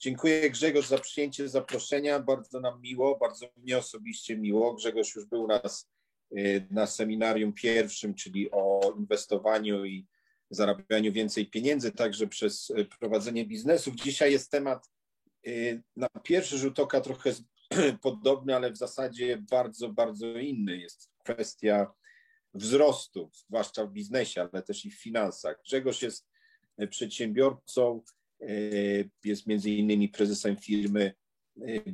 Dziękuję Grzegorz za przyjęcie zaproszenia. Bardzo nam miło, bardzo mnie osobiście miło. Grzegorz już był nas y, na seminarium pierwszym, czyli o inwestowaniu i zarabianiu więcej pieniędzy, także przez y, prowadzenie biznesów. Dzisiaj jest temat y, na pierwszy rzut oka trochę podobny, ale w zasadzie bardzo, bardzo inny. Jest kwestia wzrostu, zwłaszcza w biznesie, ale też i w finansach. Grzegorz jest przedsiębiorcą, jest między innymi prezesem firmy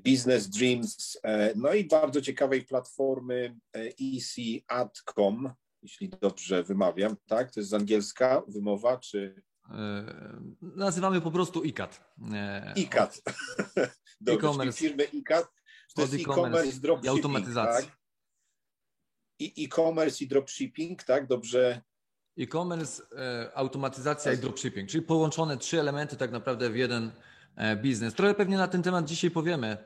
Business Dreams, no i bardzo ciekawej platformy easyad.com, jeśli dobrze wymawiam, tak? To jest z angielska wymowa, czy... Nazywamy po prostu ICAT. ICAT. Dobrze, firmy ICAT. To jest e-commerce, dropshipping, i automatyzacja. Tak? I e-commerce i dropshipping, tak? Dobrze E-commerce, e, automatyzacja i dropshipping, czyli połączone trzy elementy tak naprawdę w jeden e, biznes. Trochę pewnie na ten temat dzisiaj powiemy.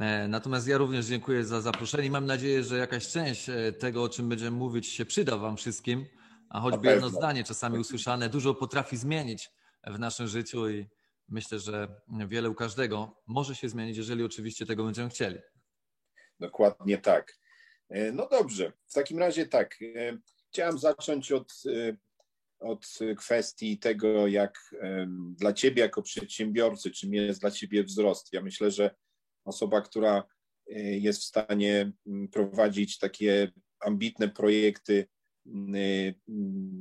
E, natomiast ja również dziękuję za zaproszenie i mam nadzieję, że jakaś część tego, o czym będziemy mówić, się przyda Wam wszystkim, a choćby jedno zdanie czasami usłyszane dużo potrafi zmienić w naszym życiu i myślę, że wiele u każdego może się zmienić, jeżeli oczywiście tego będziemy chcieli. Dokładnie tak. No dobrze, w takim razie tak. Chciałem zacząć od, y, od kwestii tego, jak dla Ciebie jako przedsiębiorcy, czym jest dla Ciebie wzrost. Ja myślę, że osoba, która y, jest w stanie mm, prowadzić takie ambitne projekty mm, y,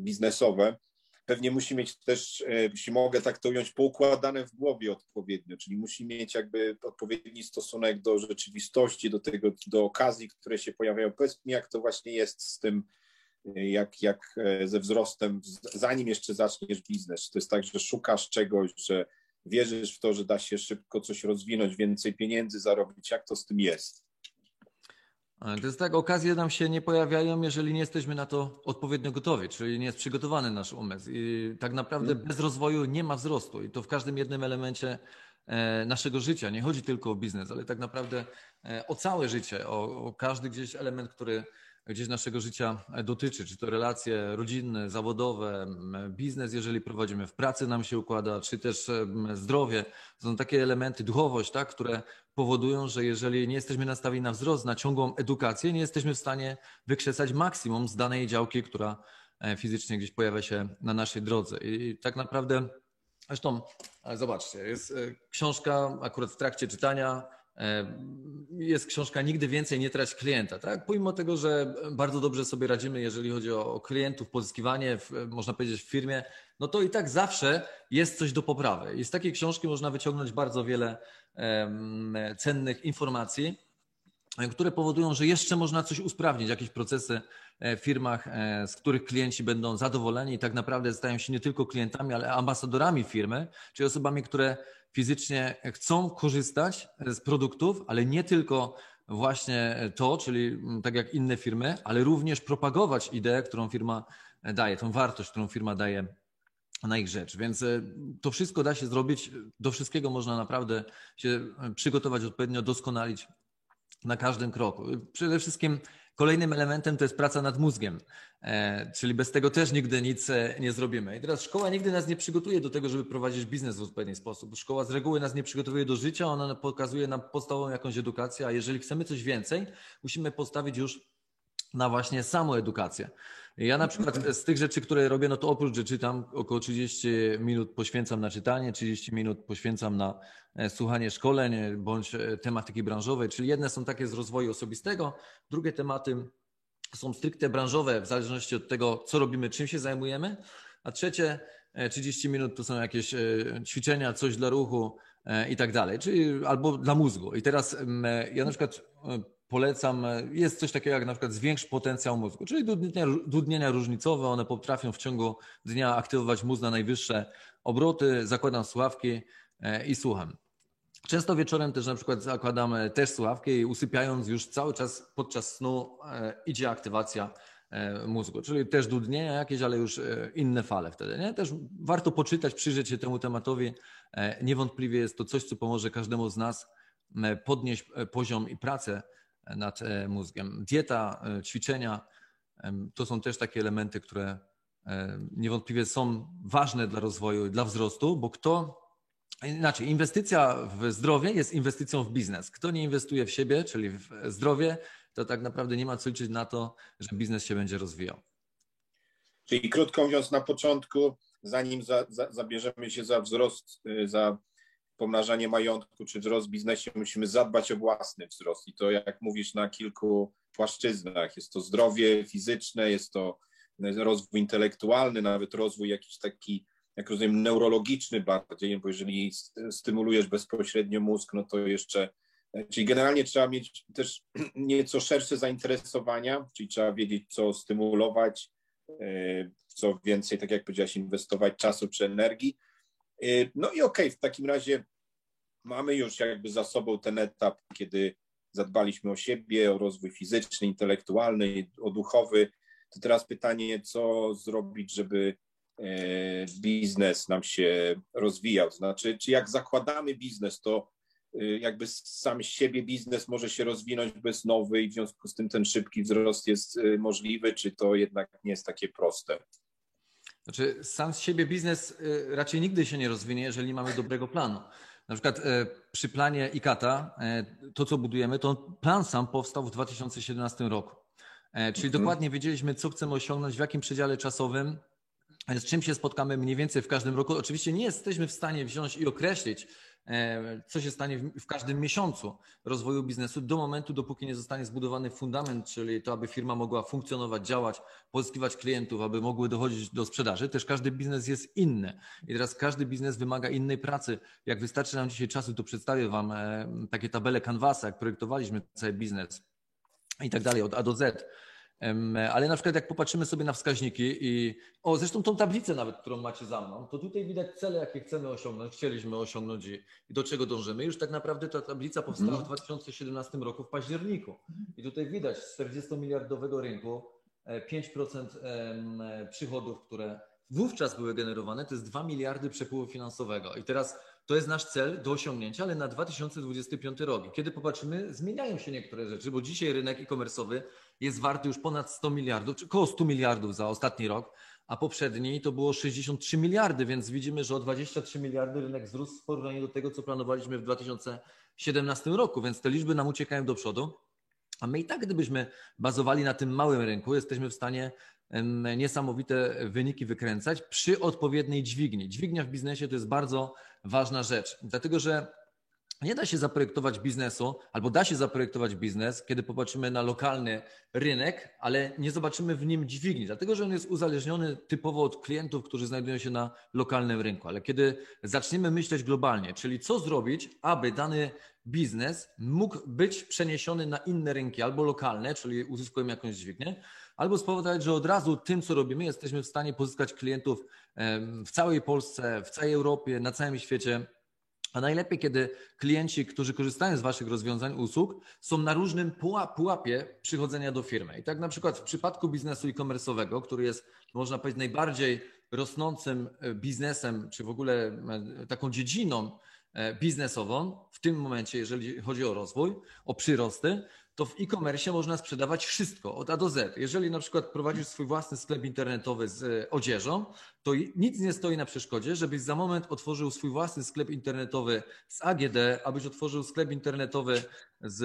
biznesowe, pewnie musi mieć też, jeśli mogę tak to ująć, poukładane w głowie odpowiednio, czyli musi mieć jakby odpowiedni stosunek do rzeczywistości, do tego, do okazji, które się pojawiają. Powiedz mi, jak to właśnie jest z tym jak, jak e, ze wzrostem, zanim jeszcze zaczniesz biznes. To jest tak, że szukasz czegoś, że wierzysz w to, że da się szybko coś rozwinąć, więcej pieniędzy zarobić. Jak to z tym jest? To jest tak, okazje nam się nie pojawiają, jeżeli nie jesteśmy na to odpowiednio gotowi, czyli nie jest przygotowany nasz umysł. I tak naprawdę bez rozwoju nie ma wzrostu i to w każdym jednym elemencie e, naszego życia. Nie chodzi tylko o biznes, ale tak naprawdę e, o całe życie, o, o każdy gdzieś element, który gdzieś naszego życia dotyczy, czy to relacje rodzinne, zawodowe, biznes, jeżeli prowadzimy, w pracy nam się układa, czy też zdrowie. Są takie elementy, duchowość, tak, które powodują, że jeżeli nie jesteśmy nastawieni na wzrost, na ciągłą edukację, nie jesteśmy w stanie wykrzesać maksimum z danej działki, która e, fizycznie gdzieś pojawia się na naszej drodze. I tak naprawdę, zresztą, zobaczcie, jest e, książka akurat w trakcie czytania, E, jest książka Nigdy więcej nie trać klienta. Tak? Pomimo tego, że bardzo dobrze sobie radzimy, jeżeli chodzi o klientów, pozyskiwanie, można powiedzieć, w firmie, no to i tak zawsze jest coś do poprawy. I z takiej książki można wyciągnąć bardzo wiele cennych informacji, które powodują, że jeszcze można coś usprawnić, jakieś procesy e, w firmach, e, z których klienci będą zadowoleni i tak naprawdę stają się nie tylko klientami, ale ambasadorami firmy, czyli osobami, które fizycznie chcą korzystać z produktów, ale nie tylko właśnie to, czyli tak jak inne firmy, ale również propagować ideę, którą firma daje, tą wartość, którą firma daje na ich rzecz. Więc e, to wszystko da się zrobić, do wszystkiego można naprawdę się przygotować odpowiednio, doskonalić na każdym kroku. Przede wszystkim Kolejnym elementem to jest praca nad mózgiem, e, czyli bez tego też nigdy nic e, nie zrobimy. I teraz szkoła nigdy nas nie przygotuje do tego, żeby prowadzić biznes w odpowiedni sposób. Szkoła z reguły nas nie przygotowuje do życia, ona pokazuje nam podstawową jakąś edukację, a jeżeli chcemy coś więcej, musimy postawić już na właśnie samoedukację. Ja na przykład z tych rzeczy, które robię, no to oprócz, że czytam, około 30 minut poświęcam na czytanie, 30 minut poświęcam na e, słuchanie szkoleń bądź e, tematyki branżowej, czyli jedne są takie z rozwoju osobistego, drugie tematy są stricte branżowe, w zależności od tego, co robimy, czym się zajmujemy, a trzecie 30 e, minut to są jakieś ćwiczenia, coś dla ruchu i tak dalej, czyli albo dla mózgu. I teraz ja na przykład polecam, jest coś takiego jak na przykład zwiększ potencjał mózgu, czyli dudnienia, dudnienia różnicowe, one potrafią w ciągu dnia aktywować mózg na najwyższe obroty, zakładam słuchawki e, i słucham. Często wieczorem też na przykład zakładam e, też słuchawki i usypiając już cały czas podczas snu e, idzie aktywacja mózgu, czyli też dudnienia jakieś, ale już inne fale wtedy. Nie? Też warto poczytać, przyjrzeć się temu tematowi. Niewątpliwie jest to coś, co pomoże każdemu z nas podnieść poziom i pracę nad e, mózgiem. Dieta, e, ćwiczenia to są też takie elementy, które e, niewątpliwie są ważne dla rozwoju, dla wzrostu, bo kto Inaczej, inwestycja w zdrowie jest inwestycją w biznes. Kto nie inwestuje w siebie, czyli w zdrowie, to tak naprawdę nie ma co liczyć na to, że biznes się będzie rozwijał. Czyli krótko mówiąc, na początku, zanim za, za, zabierzemy się za wzrost, y, za pomnażanie majątku czy wzrost w biznesie, musimy zadbać o własny wzrost. I to, jak mówisz, na kilku płaszczyznach. Jest to zdrowie fizyczne, jest to rozwój intelektualny, nawet rozwój jakiś taki, jak rozumiem, neurologiczny bardziej, bo jeżeli stymulujesz bezpośrednio mózg, no to jeszcze Czyli generalnie trzeba mieć też nieco szersze zainteresowania, czyli trzeba wiedzieć, co stymulować, e, co więcej, tak jak powiedziałeś, inwestować czasu czy energii. E, no i okej, okay, w takim razie mamy już jakby za sobą ten etap, kiedy zadbaliśmy o siebie, o rozwój fizyczny, intelektualny, o duchowy. To teraz pytanie, co zrobić, żeby e, biznes nam się rozwijał? Znaczy, czy jak zakładamy biznes, to Y, jakby sam siebie biznes może się rozwinąć bez nowy i w związku z tym ten szybki wzrost jest y, możliwy, czy to jednak nie jest takie proste? Znaczy, sam z siebie biznes raczej nigdy się nie rozwinie, jeżeli mamy dobrego planu. Na przykład przy planie IKATA, to co budujemy, to plan sam powstał w 2017 roku. Czyli mhm. dokładnie wiedzieliśmy, co chcemy osiągnąć, w jakim przedziale czasowym, z czym się spotkamy mniej więcej w każdym roku. Oczywiście nie jesteśmy w stanie wziąć i określić, E, co się stanie w, każdym miesiącu rozwoju biznesu do momentu, dopóki nie zostanie zbudowany fundament, czyli to, aby firma mogła funkcjonować, działać, pozyskiwać klientów, aby mogły dochodzić do sprzedaży. Też każdy biznes jest inny i teraz każdy biznes wymaga innej pracy. Jak wystarczy nam dzisiaj czasu, to przedstawię Wam e, takie tabele Canvasa, jak projektowaliśmy cały biznes i tak dalej, od A do Z ale na przykład jak popatrzymy sobie na wskaźniki i o zresztą tą tablicę nawet, którą macie za mną, to tutaj widać cele, jakie chcemy osiągnąć, chcieliśmy osiągnąć i, do czego dążymy. Już tak naprawdę ta tablica powstała w 2017 mhm. roku w październiku i tutaj widać z 40-miliardowego rynku 5% e, przychodów, które wówczas były generowane, to jest 2 miliardy przepływu finansowego. I teraz to jest nasz cel do osiągnięcia, ale na 2025 rok. Kiedy popatrzymy, zmieniają się niektóre rzeczy, bo dzisiaj rynek e-commerce'owy jest warty już ponad 100 miliardów, czy około 100 miliardów za ostatni rok, a poprzedni to było 63 miliardy, więc widzimy, że o 23 miliardy rynek wzrósł w porównaniu do tego, co planowaliśmy w 2017 roku, więc te liczby nam uciekają do przodu. A my i tak, gdybyśmy bazowali na tym małym rynku, jesteśmy w stanie niesamowite wyniki wykręcać przy odpowiedniej dźwigni. Dźwignia w biznesie to jest bardzo ważna rzecz, dlatego że nie da się zaprojektować biznesu, albo da się zaprojektować biznes, kiedy popatrzymy na lokalny rynek, ale nie zobaczymy w nim dźwigni, dlatego że on jest uzależniony typowo od klientów, którzy znajdują się na lokalnym rynku. Ale kiedy zaczniemy myśleć globalnie, czyli co zrobić, aby dany biznes mógł być przeniesiony na inne rynki, albo lokalne, czyli uzyskujemy jakąś dźwignię, albo spowodować, że od razu tym, co robimy, jesteśmy w stanie pozyskać klientów w całej Polsce, w całej Europie, na całym świecie a najlepiej, kiedy klienci, którzy korzystają z Waszych rozwiązań, usług, są na różnym pułapie przychodzenia do firmy. I tak na przykład w przypadku biznesu e-commerce'owego, który jest, można powiedzieć, najbardziej rosnącym e, biznesem, czy w ogóle e, taką dziedziną e, biznesową w tym momencie, jeżeli chodzi o rozwój, o przyrosty, to w e-commerce można sprzedawać wszystko od A do Z. Jeżeli na przykład prowadzisz swój własny sklep internetowy z e, odzieżą, to nic nie stoi na przeszkodzie, żebyś za moment otworzył swój własny sklep internetowy z AGD, abyś otworzył sklep internetowy z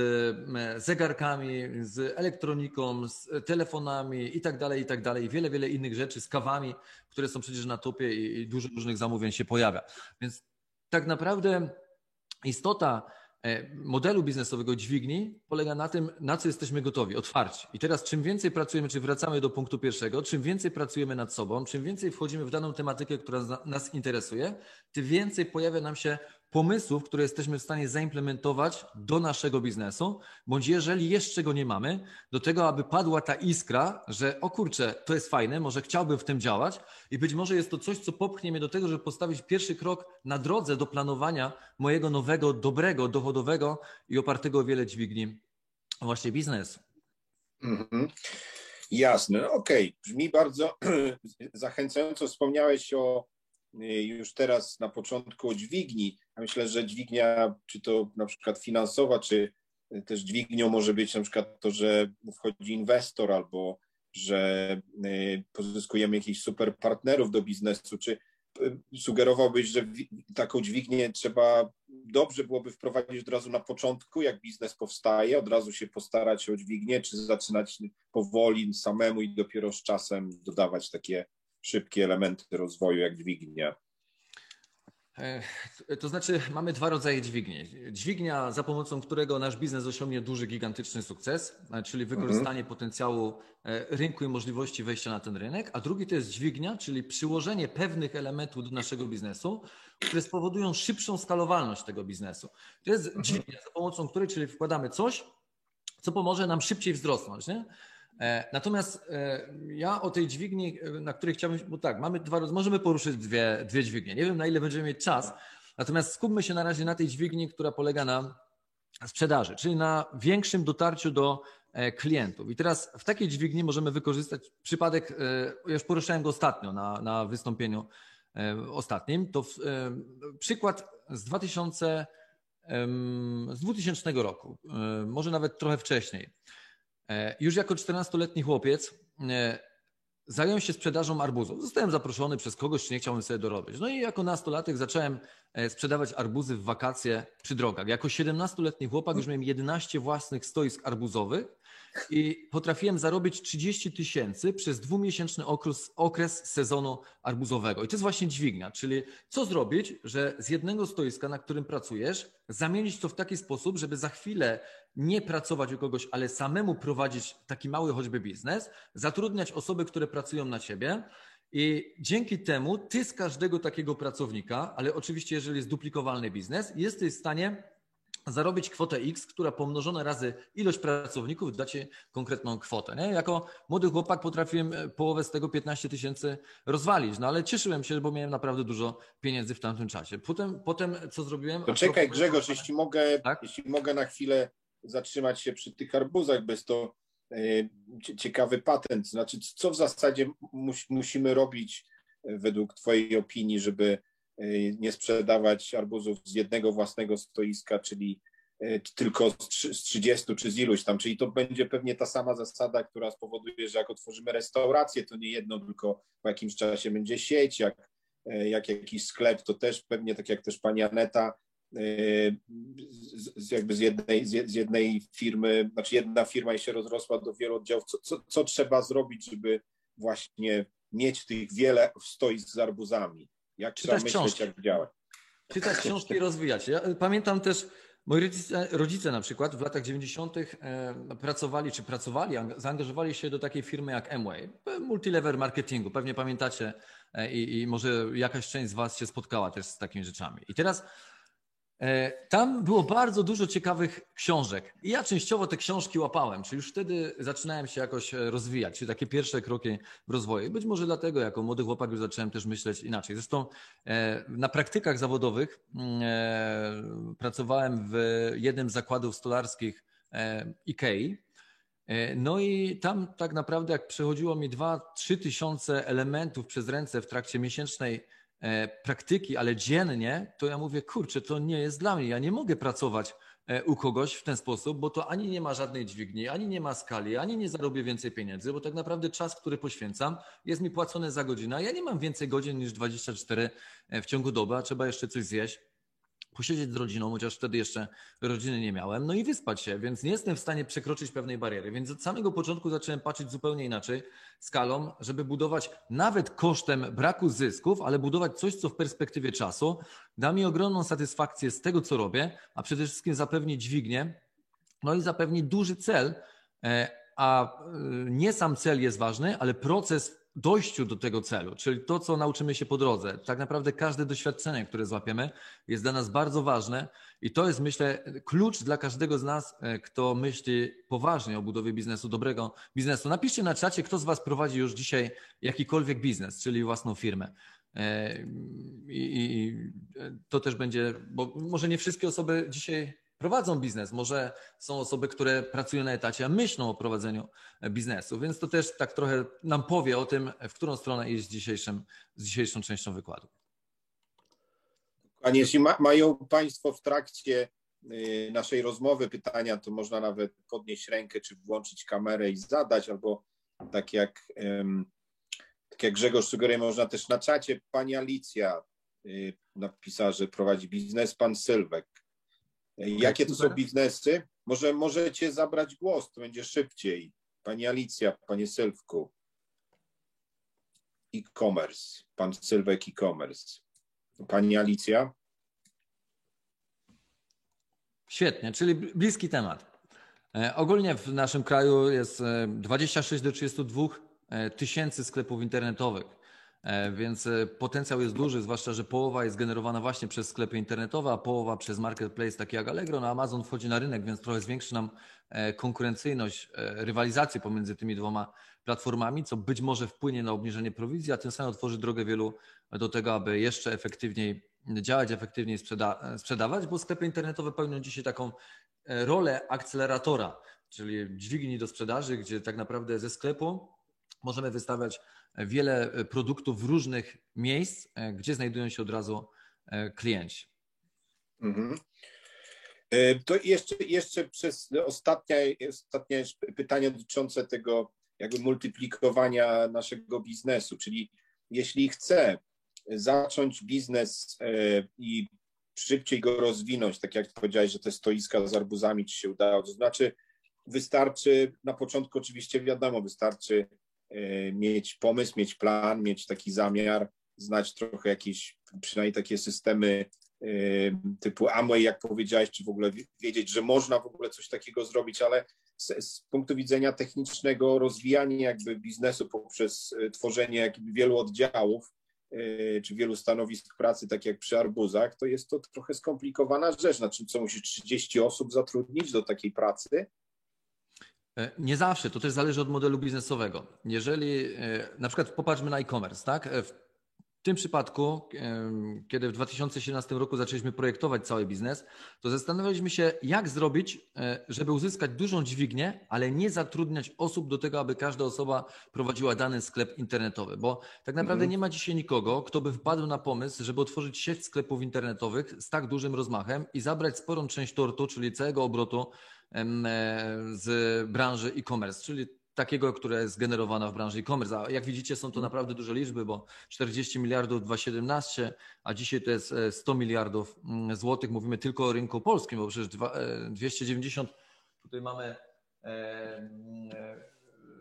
zegarkami, z elektroniką, z telefonami i tak dalej, i tak dalej. Wiele, wiele innych rzeczy, z kawami, które są przecież na topie i dużo różnych zamówień się pojawia. Więc tak naprawdę istota modelu biznesowego dźwigni polega na tym, na co jesteśmy gotowi, otwarci. I teraz czym więcej pracujemy, czy wracamy do punktu pierwszego, czym więcej pracujemy nad sobą, czym więcej wchodzimy w daną tematykę, która nas interesuje, tym więcej pojawia nam się pomysłów, które jesteśmy w stanie zaimplementować do naszego biznesu, bądź jeżeli jeszcze go nie mamy, do tego, aby padła ta iskra, że o kurczę, to jest fajne, może chciałbym w tym działać i być może jest to coś, co popchnie mnie do tego, żeby postawić pierwszy krok na drodze do planowania mojego nowego, dobrego, dochodowego i opartego o wiele dźwigni właśnie biznesu. Mhm. Jasne, okej. Okay. Brzmi bardzo zachęcająco. Wspomniałeś o Y, już teraz na początku dźwigni. Ja myślę, że dźwignia, czy to na przykład finansowa, czy też dźwignią może być na przykład to, że wchodzi inwestor albo że y, pozyskujemy jakichś super partnerów do biznesu. Czy sugerowałbyś, że taką dźwignię trzeba dobrze byłoby wprowadzić od razu na początku, jak biznes powstaje, od razu się postarać o dźwignię, czy zaczynać powoli samemu i dopiero z czasem dodawać takie szybkie elementy rozwoju jak dźwignia? To znaczy, mamy dwa rodzaje dźwigni. Dźwignia, za pomocą którego nasz biznes osiągnie duży, gigantyczny sukces, czyli wykorzystanie mhm. potencjału e, rynku i możliwości wejścia na ten rynek, a drugi to jest dźwignia, czyli przyłożenie pewnych elementów do naszego biznesu, które spowodują szybszą skalowalność tego biznesu. To jest mhm. dźwignia, za pomocą której, czyli wkładamy coś, co pomoże nam szybciej wzrosnąć. Nie? E, natomiast e, ja o tej dźwigni, e, na której chciałbym, bo tak, mamy dwa, możemy poruszyć dwie, dwie dźwignie. Nie wiem, na ile będziemy mieć czas, natomiast skupmy się na razie na tej dźwigni, która polega na sprzedaży, czyli na większym dotarciu do klientów. I teraz w takiej dźwigni możemy wykorzystać przypadek, już poruszałem go ostatnio na, na wystąpieniu ostatnim, to w, przykład z 2000, z 2000 roku, może nawet trochę wcześniej. E, już jako 14-letni chłopiec e, zająłem się sprzedażą arbuzów. Zostałem zaproszony przez kogoś, czy nie chciałbym sobie dorobić. No i jako nastolatek zacząłem e, sprzedawać arbuzy w wakacje przy drogach. Jako 17-letni chłopak już miałem 11 własnych stoisk arbuzowych i potrafiłem zarobić 30 tysięcy przez dwumiesięczny okres, okres sezonu arbuzowego. I to jest właśnie dźwignia, czyli co zrobić, że z jednego stoiska, na którym pracujesz, zamienić to w taki sposób, żeby za chwilę nie pracować u kogoś, ale samemu prowadzić taki mały choćby biznes, zatrudniać osoby, które pracują na ciebie. I dzięki temu ty z każdego takiego pracownika, ale oczywiście jeżeli jest duplikowalny biznes, jesteś w stanie zarobić kwotę X, która pomnożona razy ilość pracowników da ci konkretną kwotę. Nie? Jako młody chłopak potrafiłem e, połowę z tego 15 tysięcy rozwalić, no ale cieszyłem się, bo miałem naprawdę dużo pieniędzy w tamtym czasie. Potem, potem co zrobiłem? To czekaj Grzegorz, jeśli mogę, tak? jeśli mogę na chwilę zatrzymać się przy tych arbuzach, bez to e, ciekawy patent. Znaczy, co w zasadzie musimy robić e, według Twojej opinii, żeby nie sprzedawać arbuzów z jednego własnego stoiska, czyli tylko z 30 czy z iluś tam, czyli to będzie pewnie ta sama zasada, która spowoduje, że jak otworzymy restaurację, to nie jedno, tylko po jakimś czasie będzie sieć, jak, jak jakiś sklep, to też pewnie, tak jak też pani Aneta z, jakby z jednej, z jednej firmy, znaczy jedna firma i się rozrosła do wielu oddziałów. Co, co, co trzeba zrobić, żeby właśnie mieć tych wiele stoisk z arbuzami? Jak Czytać trzeba myśleć, książki. jak działać? Czytać książki i rozwijać. Ja pamiętam też, moi rodzice, rodzice na przykład w latach 90. E, pracowali, czy pracowali, zaangażowali się do takiej firmy jak Amway, multilevel marketingu. Pewnie pamiętacie e, i, i może jakaś część z Was się spotkała też z takimi rzeczami. I teraz E, tam było bardzo dużo ciekawych książek. I ja częściowo te książki łapałem, czyli już wtedy zaczynałem się jakoś e, rozwijać, czyli takie pierwsze kroki w rozwoju. Być może dlatego, jako młody chłopak, już zacząłem też myśleć inaczej. Zresztą e, na praktykach zawodowych mm, pracowałem w jednym z zakładów stolarskich IKEA. No i tam tak naprawdę, jak przechodziło mi 2-3 tysiące elementów przez ręce w trakcie miesięcznej E, praktyki, ale dziennie, to ja mówię, kurczę, to nie jest dla mnie. Ja nie mogę pracować e, u kogoś w ten sposób, bo to ani nie ma żadnej dźwigni, ani nie ma skali, ani nie zarobię więcej pieniędzy, bo tak naprawdę czas, który poświęcam, jest mi płacony za godzinę. Ja nie mam więcej godzin niż 24 e, w ciągu doby, a trzeba jeszcze coś zjeść posiedzieć z rodziną, chociaż wtedy jeszcze rodziny nie miałem, no i wyspać się, więc nie jestem w stanie przekroczyć pewnej bariery. Więc od samego początku zacząłem patrzeć zupełnie inaczej skalą, żeby budować nawet kosztem braku zysków, ale budować coś, co w perspektywie czasu da mi ogromną satysfakcję z tego, co robię, a przede wszystkim zapewni dźwignię, no i zapewni duży cel, e, a e, nie sam cel jest ważny, ale proces dojściu do tego celu, czyli to, co nauczymy się po drodze. Tak naprawdę każde doświadczenie, które złapiemy, jest dla nas bardzo ważne i to jest, myślę, klucz dla każdego z nas, e, kto myśli poważnie o budowie biznesu, dobrego biznesu. Napiszcie na czacie, kto z Was prowadzi już dzisiaj jakikolwiek biznes, czyli własną firmę. E, I, i to też będzie, bo może nie wszystkie osoby dzisiaj prowadzą biznes. Może są osoby, które pracują na etacie, a myślą o prowadzeniu biznesu, więc to też tak trochę nam powie o tym, w którą stronę iść z, dzisiejszym, z dzisiejszą częścią wykładu. A jeśli ma, mają Państwo w trakcie y, naszej rozmowy pytania, to można nawet podnieść rękę, czy włączyć kamerę i zadać, albo tak jak tak jak Grzegorz sugeruje, można też na czacie. Pani Alicja y, napisała, że prowadzi biznes, pan Sylwek. Jakie to są biznesy? Może możecie zabrać głos, to będzie szybciej. Pani Alicja, panie Sylwku. E-commerce, pan Sylwek e-commerce. Pani Alicja? Świetnie, czyli bliski temat. E, ogólnie w naszym kraju jest 26 e, do 32 e, tysięcy sklepów internetowych, więc potencjał jest duży, zwłaszcza, że połowa jest generowana właśnie przez sklepy internetowe, a połowa przez marketplace taki jak Allegro. No Amazon wchodzi na rynek, więc trochę zwiększy nam konkurencyjność, rywalizację pomiędzy tymi dwoma platformami, co być może wpłynie na obniżenie prowizji, a tym samym otworzy drogę wielu do tego, aby jeszcze efektywniej działać, efektywniej sprzeda sprzedawać, bo sklepy internetowe pełnią dzisiaj taką e, rolę akceleratora, czyli dźwigni do sprzedaży, gdzie tak naprawdę ze sklepu możemy wystawiać wiele e, produktów w różnych miejsc, e, gdzie znajdują się od razu klienci. Mhm. To jeszcze, jeszcze przez ostatnie, ostatnie pytanie dotyczące tego jakby multiplikowania naszego biznesu, czyli jeśli chcę zacząć biznes e, i szybciej go rozwinąć, tak jak powiedziałeś, że te stoiska z arbuzami ci się udało, to znaczy wystarczy, na początku oczywiście wiadomo, wystarczy e, mieć pomysł, mieć plan, mieć taki zamiar, znać trochę jakieś, przynajmniej takie systemy e, typu Amway, jak powiedziałeś, czy w ogóle wiedzieć, że można w ogóle coś takiego zrobić, ale z, z punktu widzenia technicznego rozwijanie jakby biznesu poprzez tworzenie jakby wielu oddziałów, E, czy wielu stanowisk pracy, tak jak przy arbuzach, to jest to trochę skomplikowana rzecz. Znaczy, co musisz 30 osób zatrudnić do takiej pracy? E, nie zawsze, to też zależy od modelu biznesowego. Jeżeli e, na przykład popatrzmy na e-commerce, tak? tym przypadku, kiedy w 2017 roku zaczęliśmy projektować cały biznes, to zastanawialiśmy się, jak zrobić, e, żeby uzyskać dużą dźwignię, ale nie zatrudniać osób do tego, aby każda osoba prowadziła dany sklep internetowy, bo tak naprawdę mhm. nie ma dzisiaj nikogo, kto by wpadł na pomysł, żeby otworzyć sieć sklepów internetowych z tak dużym rozmachem i zabrać sporą część tortu, czyli całego obrotu e, z branży e-commerce, czyli takiego, które jest generowana w branży e-commerce. A jak widzicie, są to naprawdę duże liczby, bo 40 miliardów 2017, a dzisiaj to jest 100 e, miliardów mm, złotych. Mówimy tylko o rynku polskim, bo przecież 290, e, tutaj mamy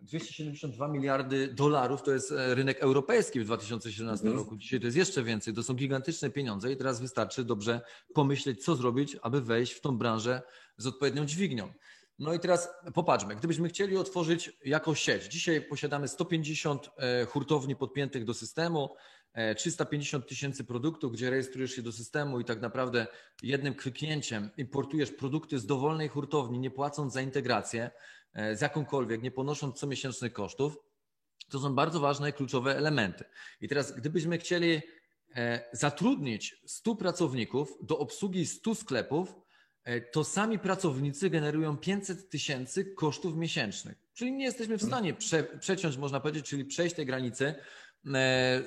272 e, miliardy dolarów to jest rynek europejski w 2017 mhm. roku. Dzisiaj to jest jeszcze więcej. To są gigantyczne pieniądze i teraz wystarczy dobrze pomyśleć, co zrobić, aby wejść w tą branżę z odpowiednią dźwignią. No i teraz popatrzmy, gdybyśmy chcieli otworzyć jakąś sieć, dzisiaj posiadamy 150 e, hurtowni podpiętych do systemu, 350 e, tysięcy produktów, gdzie rejestrujesz się do systemu i tak naprawdę jednym kliknięciem importujesz produkty z dowolnej hurtowni, nie płacąc za integrację e, z jakąkolwiek, nie ponosząc comiesięcznych kosztów. To są bardzo ważne i kluczowe elementy. I teraz, gdybyśmy chcieli zatrudnić 100 pracowników do obsługi 100 sklepów, to sami pracownicy generują 500 tysięcy kosztów miesięcznych. Czyli nie jesteśmy w stanie prze, przeciąć, można powiedzieć, czyli przejść tej granicy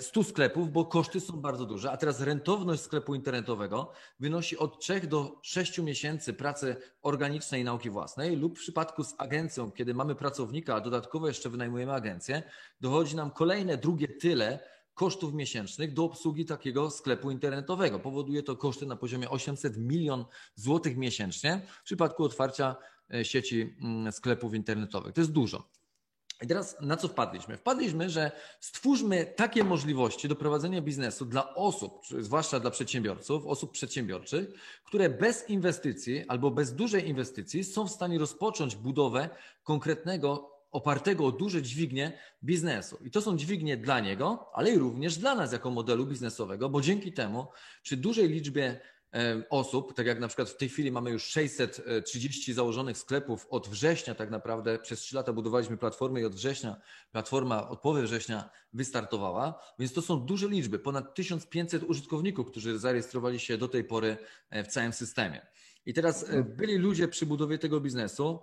100 e, sklepów, bo koszty są bardzo duże. A teraz rentowność sklepu internetowego wynosi od 3 do 6 miesięcy pracy organicznej i nauki własnej, lub w przypadku z agencją, kiedy mamy pracownika, a dodatkowo jeszcze wynajmujemy agencję, dochodzi nam kolejne drugie tyle kosztów miesięcznych do obsługi takiego sklepu internetowego. Powoduje to koszty na poziomie 800 milion złotych miesięcznie w przypadku otwarcia e, sieci mm, sklepów internetowych. To jest dużo. I teraz na co wpadliśmy? Wpadliśmy, że stwórzmy takie możliwości do prowadzenia biznesu dla osób, zwłaszcza dla przedsiębiorców, osób przedsiębiorczych, które bez inwestycji albo bez dużej inwestycji są w stanie rozpocząć budowę konkretnego opartego o duże dźwignie biznesu. I to są dźwignie dla niego, ale i również dla nas jako modelu biznesowego, bo dzięki temu przy dużej liczbie e, osób, tak jak na przykład w tej chwili mamy już 630 założonych sklepów od września, tak naprawdę przez 3 lata budowaliśmy platformę i od września, platforma od połowy września wystartowała, więc to są duże liczby, ponad 1500 użytkowników, którzy zarejestrowali się do tej pory e, w całym systemie. I teraz e, byli ludzie przy budowie tego biznesu,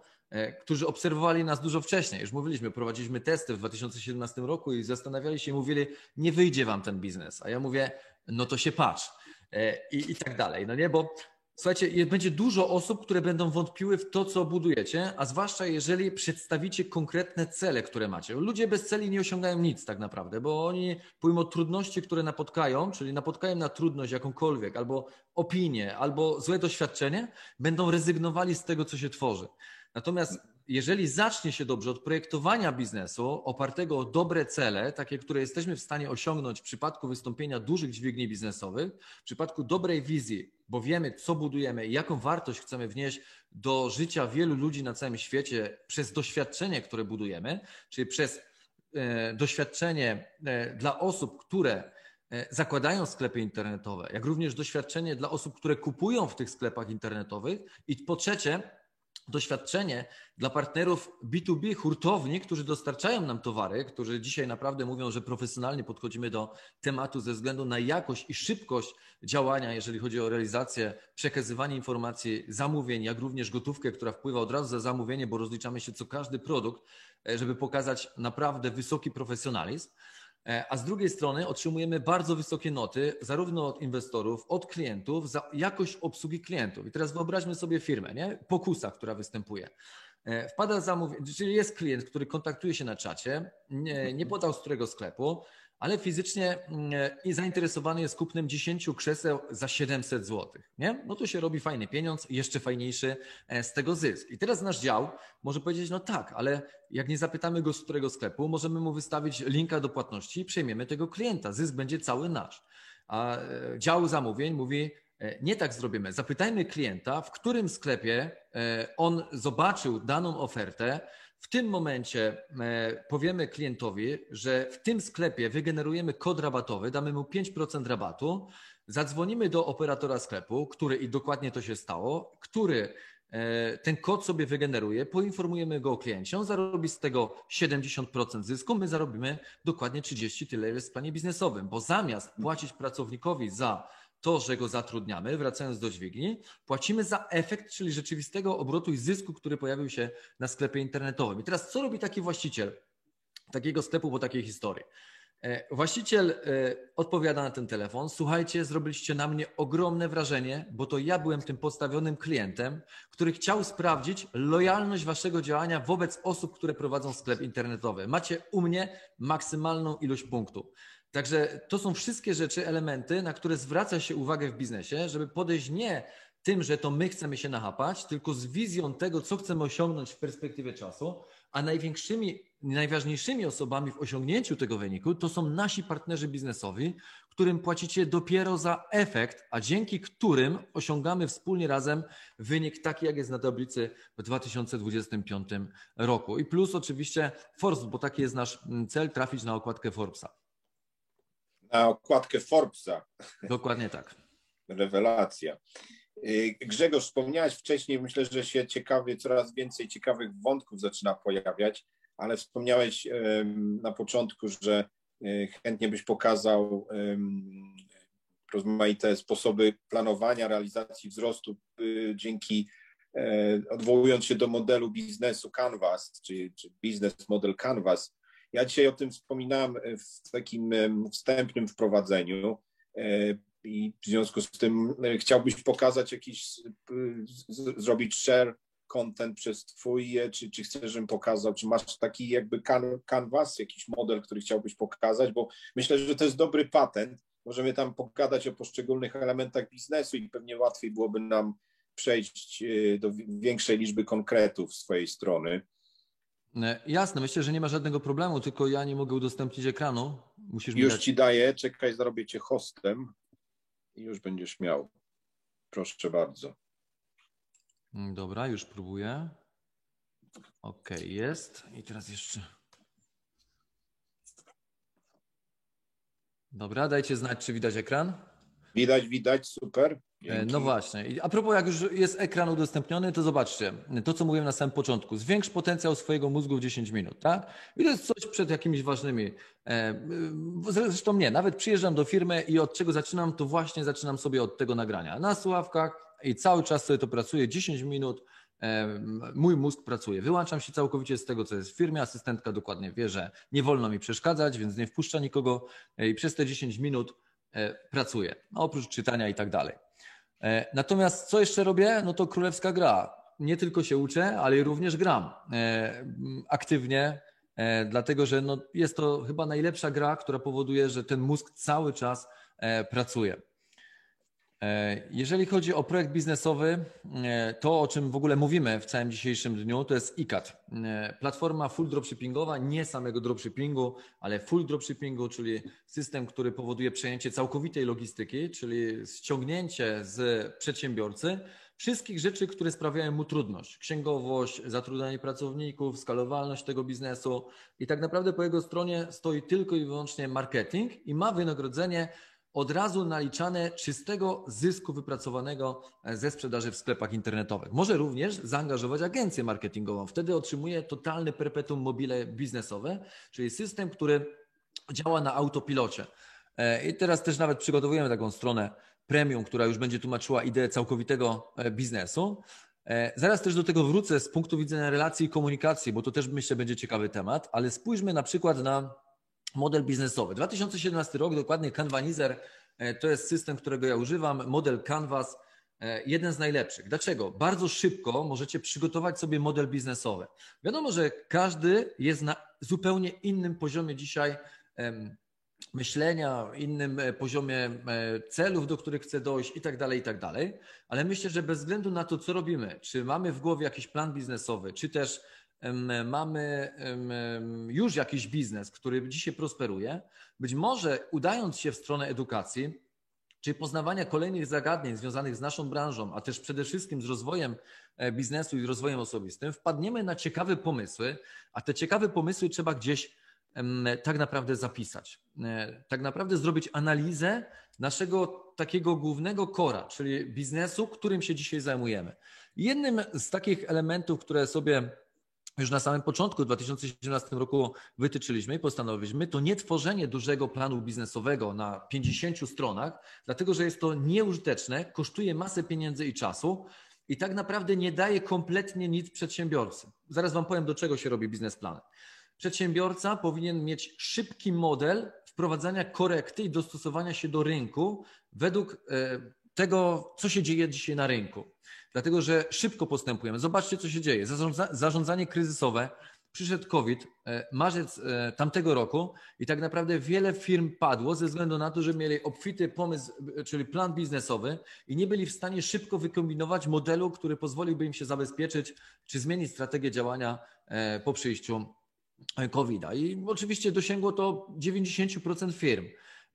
którzy obserwowali nas dużo wcześniej. Już mówiliśmy, prowadziliśmy testy w 2017 roku i zastanawiali się i mówili, nie wyjdzie wam ten biznes. A ja mówię, no to się patrz. E, I, i tak dalej. No nie, bo Słuchajcie, będzie dużo osób, które będą wątpiły w to, co budujecie, a zwłaszcza jeżeli przedstawicie konkretne cele, które macie. Ludzie bez celi nie osiągają nic tak naprawdę, bo oni, pomimo trudności, które napotkają, czyli napotkają na trudność jakąkolwiek, albo opinię, albo złe doświadczenie, będą rezygnowali z tego, co się tworzy. Natomiast jeżeli zacznie się dobrze od projektowania biznesu opartego o dobre cele, takie, które jesteśmy w stanie osiągnąć w przypadku wystąpienia dużych dźwigni biznesowych, w przypadku dobrej wizji, bo wiemy, co budujemy i jaką wartość chcemy wnieść do życia wielu ludzi na całym świecie przez doświadczenie, które budujemy, czyli przez e, doświadczenie e, dla osób, które e, zakładają sklepy internetowe, jak również doświadczenie dla osób, które kupują w tych sklepach internetowych i po trzecie, doświadczenie dla partnerów B2B, hurtowni, którzy dostarczają nam towary, którzy dzisiaj naprawdę mówią, że profesjonalnie podchodzimy do tematu ze względu na jakość i szybkość działania, jeżeli chodzi o realizację, przekazywanie informacji, zamówień, jak również gotówkę, która wpływa od razu za zamówienie, bo rozliczamy się co każdy produkt, e, żeby pokazać naprawdę wysoki profesjonalizm. E, a z drugiej strony otrzymujemy bardzo wysokie noty, zarówno od inwestorów, od klientów, za jakość obsługi klientów. I teraz wyobraźmy sobie firmę, nie? Pokusa, która występuje. E, wpada zamówienie, czyli jest klient, który kontaktuje się na czacie, nie, nie podał z którego sklepu, ale fizycznie mm, i zainteresowany jest kupnem 10 krzeseł za 700 zł. Nie? No to się robi fajny pieniądz, jeszcze fajniejszy e, z tego zysk. I teraz nasz dział może powiedzieć, no tak, ale jak nie zapytamy go z którego sklepu, możemy mu wystawić linka do płatności i przejmiemy tego klienta. Zysk będzie cały nasz. A e, dział zamówień mówi, e, nie tak zrobimy. Zapytajmy klienta, w którym sklepie on zobaczył daną ofertę, w tym momencie e, powiemy klientowi, że w tym sklepie wygenerujemy kod rabatowy, damy mu 5% rabatu, zadzwonimy do operatora sklepu, który i dokładnie to się stało, który e, ten kod sobie wygeneruje, poinformujemy go o kliencie, on zarobi z tego 70% zysku, my zarobimy dokładnie 30, tyle jest w planie biznesowym, bo zamiast płacić pracownikowi za to, że go zatrudniamy, wracając do dźwigni, płacimy za efekt, czyli rzeczywistego obrotu i zysku, który pojawił się na sklepie internetowym. I teraz co robi taki właściciel takiego sklepu po takiej historii? E, właściciel e, odpowiada na ten telefon. Słuchajcie, zrobiliście na mnie ogromne wrażenie, bo to ja byłem tym podstawionym klientem, który chciał sprawdzić lojalność waszego działania wobec osób, które prowadzą sklep internetowy. Macie u mnie maksymalną ilość punktów. Także to są wszystkie rzeczy, elementy, na które zwraca się uwagę w biznesie, żeby podejść nie tym, że to my chcemy się nachapać, tylko z wizją tego, co chcemy osiągnąć w perspektywie czasu, a największymi, najważniejszymi osobami w osiągnięciu tego wyniku to są nasi partnerzy biznesowi, którym płacicie dopiero za efekt, a dzięki którym osiągamy wspólnie razem wynik taki, jak jest na tablicy w 2025 roku. I plus oczywiście Forbes, bo taki jest nasz cel, trafić na okładkę Forbesa na okładkę Forbesa. Dokładnie tak. Rewelacja. Y, Grzegorz, wspomniałeś wcześniej, myślę, że się ciekawie, coraz więcej ciekawych wątków zaczyna pojawiać, ale wspomniałeś na początku, że y, chętnie byś pokazał rozmaite sposoby planowania, realizacji wzrostu y, dzięki e, odwołując się do modelu biznesu Canvas, czy, czy biznes model Canvas. Ja dzisiaj o tym wspominałem w takim wstępnym wprowadzeniu e, i w związku z tym e, chciałbyś pokazać jakiś, zrobić share content przez twój, e, czy, czy chcesz, żebym pokazał, czy masz taki jakby canvas, jakiś model, który chciałbyś pokazać, bo myślę, że to jest dobry patent. Możemy tam pogadać o poszczególnych elementach biznesu i pewnie łatwiej byłoby nam przejść do większej liczby konkretów swojej strony. E, jasne, myślę, że nie ma żadnego problemu, tylko ja nie mogę udostępnić ekranu. Musisz już dać... ci daję, czekaj, zrobię cię hostem i już będziesz miał. Proszę bardzo. Mm, dobra, już próbuję. Ok, jest. I teraz jeszcze. Dobra, dajcie znać, czy widać ekran. Widać, widać, super. Dzięki. No właśnie. A propos, jak już jest ekran udostępniony, to zobaczcie, to co mówiłem na samym początku. Zwiększ potencjał swojego mózgu w 10 minut, tak? I to jest coś przed jakimiś ważnymi. E, zresztą nie, nawet przyjeżdżam do firmy i od czego zaczynam, to właśnie zaczynam sobie od tego nagrania. Na słuchawkach i cały czas sobie to pracuję 10 minut. E, mój mózg pracuje. Wyłączam się całkowicie z tego, co jest w firmie. Asystentka dokładnie wie, że nie wolno mi przeszkadzać, więc nie wpuszcza nikogo i przez te 10 minut e, pracuję. No, oprócz czytania i tak dalej. E, natomiast co jeszcze robię? No to królewska gra. Nie tylko się uczę, ale również gram e, aktywnie, e, dlatego że no jest to chyba najlepsza gra, która powoduje, że ten mózg cały czas pracuje. Jeżeli chodzi o projekt biznesowy, to o czym w ogóle mówimy w całym dzisiejszym dniu, to jest ICAT. Platforma full dropshippingowa, nie samego dropshippingu, ale full dropshippingu, czyli system, który powoduje przejęcie całkowitej logistyki, czyli ściągnięcie z przedsiębiorcy wszystkich rzeczy, które sprawiają mu trudność. Księgowość, zatrudnianie pracowników, skalowalność tego biznesu i tak naprawdę po jego stronie stoi tylko i wyłącznie marketing i ma wynagrodzenie od razu naliczane czystego zysku wypracowanego ze sprzedaży w sklepach internetowych. Może również zaangażować agencję marketingową. Wtedy otrzymuje totalny perpetuum mobile biznesowe, czyli system, który działa na autopilocie. E, I teraz też nawet przygotowujemy taką stronę premium, która już będzie tłumaczyła ideę całkowitego e, biznesu. E, zaraz też do tego wrócę z punktu widzenia relacji i komunikacji, bo to też myślę będzie ciekawy temat, ale spójrzmy na przykład na model biznesowy. 2017 rok, dokładnie Canvanizer, e, to jest system, którego ja używam, model Canvas, jeden z najlepszych. Dlaczego? Bardzo szybko możecie przygotować sobie model biznesowy. Wiadomo, że każdy jest na zupełnie innym poziomie dzisiaj myślenia, innym e, poziomie e, celów, do których chcę dojść i tak dalej, i tak dalej. Ale myślę, że bez względu na to, co robimy, czy mamy w głowie jakiś plan biznesowy, czy też mamy już jakiś biznes, który dzisiaj prosperuje, być może udając się w stronę edukacji, czy poznawania kolejnych zagadnień związanych z naszą branżą, a też przede wszystkim z rozwojem e, biznesu i rozwojem osobistym, wpadniemy na ciekawe pomysły, a te ciekawe pomysły trzeba gdzieś tak naprawdę zapisać. E, tak naprawdę zrobić analizę naszego takiego głównego kora, czyli biznesu, którym się dzisiaj zajmujemy. Jednym z takich elementów, które sobie już na samym początku w 2017 roku wytyczyliśmy i postanowiliśmy, to nie tworzenie dużego planu biznesowego na 50 stronach, dlatego że jest to nieużyteczne, kosztuje masę pieniędzy i czasu i tak naprawdę nie daje kompletnie nic przedsiębiorcy. Zaraz Wam powiem, do czego się robi biznesplan. Przedsiębiorca powinien mieć szybki model wprowadzania korekty i dostosowania się do rynku według e, tego, co się dzieje dzisiaj na rynku. Dlatego, że szybko postępujemy. Zobaczcie, co się dzieje. Zarządzanie kryzysowe. Przyszedł COVID, e, marzec e, tamtego roku i tak naprawdę wiele firm padło ze względu na to, że mieli obfity pomysł, czyli plan biznesowy i nie byli w stanie szybko wykombinować modelu, który pozwoliłby im się zabezpieczyć czy zmienić strategię działania po przyjściu COVID-a. I oczywiście dosięgło to 90% firm.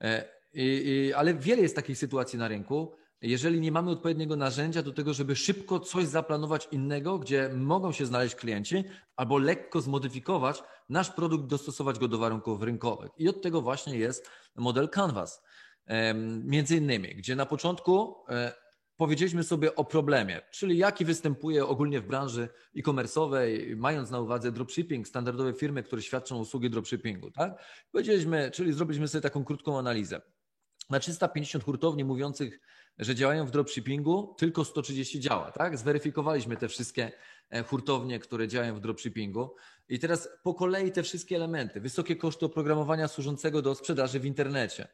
E, I, i, ale wiele jest takich sytuacji na rynku. Jeżeli nie mamy odpowiedniego narzędzia do tego, żeby szybko coś zaplanować innego, gdzie mogą się znaleźć klienci, albo lekko zmodyfikować nasz produkt, dostosować go do warunków rynkowych. I od tego właśnie jest model Canvas. Między innymi, gdzie na początku e, powiedzieliśmy sobie o problemie, czyli jaki występuje ogólnie w branży e-commerce'owej, mając na uwadze dropshipping, standardowe firmy, które świadczą usługi dropshippingu. Tak? Powiedzieliśmy, czyli zrobiliśmy sobie taką krótką analizę. Na 350 hurtowni mówiących, że działają w dropshippingu, tylko 130 działa. Tak? Zweryfikowaliśmy te wszystkie e, hurtownie, które działają w dropshippingu. I teraz po kolei te wszystkie elementy. Wysokie koszty oprogramowania służącego do sprzedaży w internecie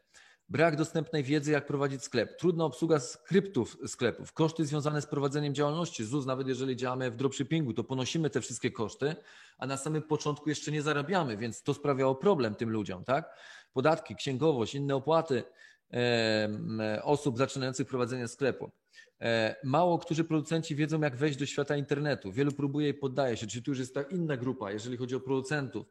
brak dostępnej wiedzy, jak prowadzić sklep, trudna obsługa skryptów sklepów, koszty związane z prowadzeniem działalności. ZUS, nawet jeżeli działamy w dropshippingu, to ponosimy te wszystkie koszty, a na samym początku jeszcze nie zarabiamy, więc to sprawiało problem tym ludziom, tak? Podatki, księgowość, inne opłaty osób zaczynających prowadzenie sklepu. E, mało którzy producenci wiedzą, jak wejść do świata internetu. Wielu próbuje i poddaje się, czyli tu już jest ta inna grupa, jeżeli chodzi o producentów.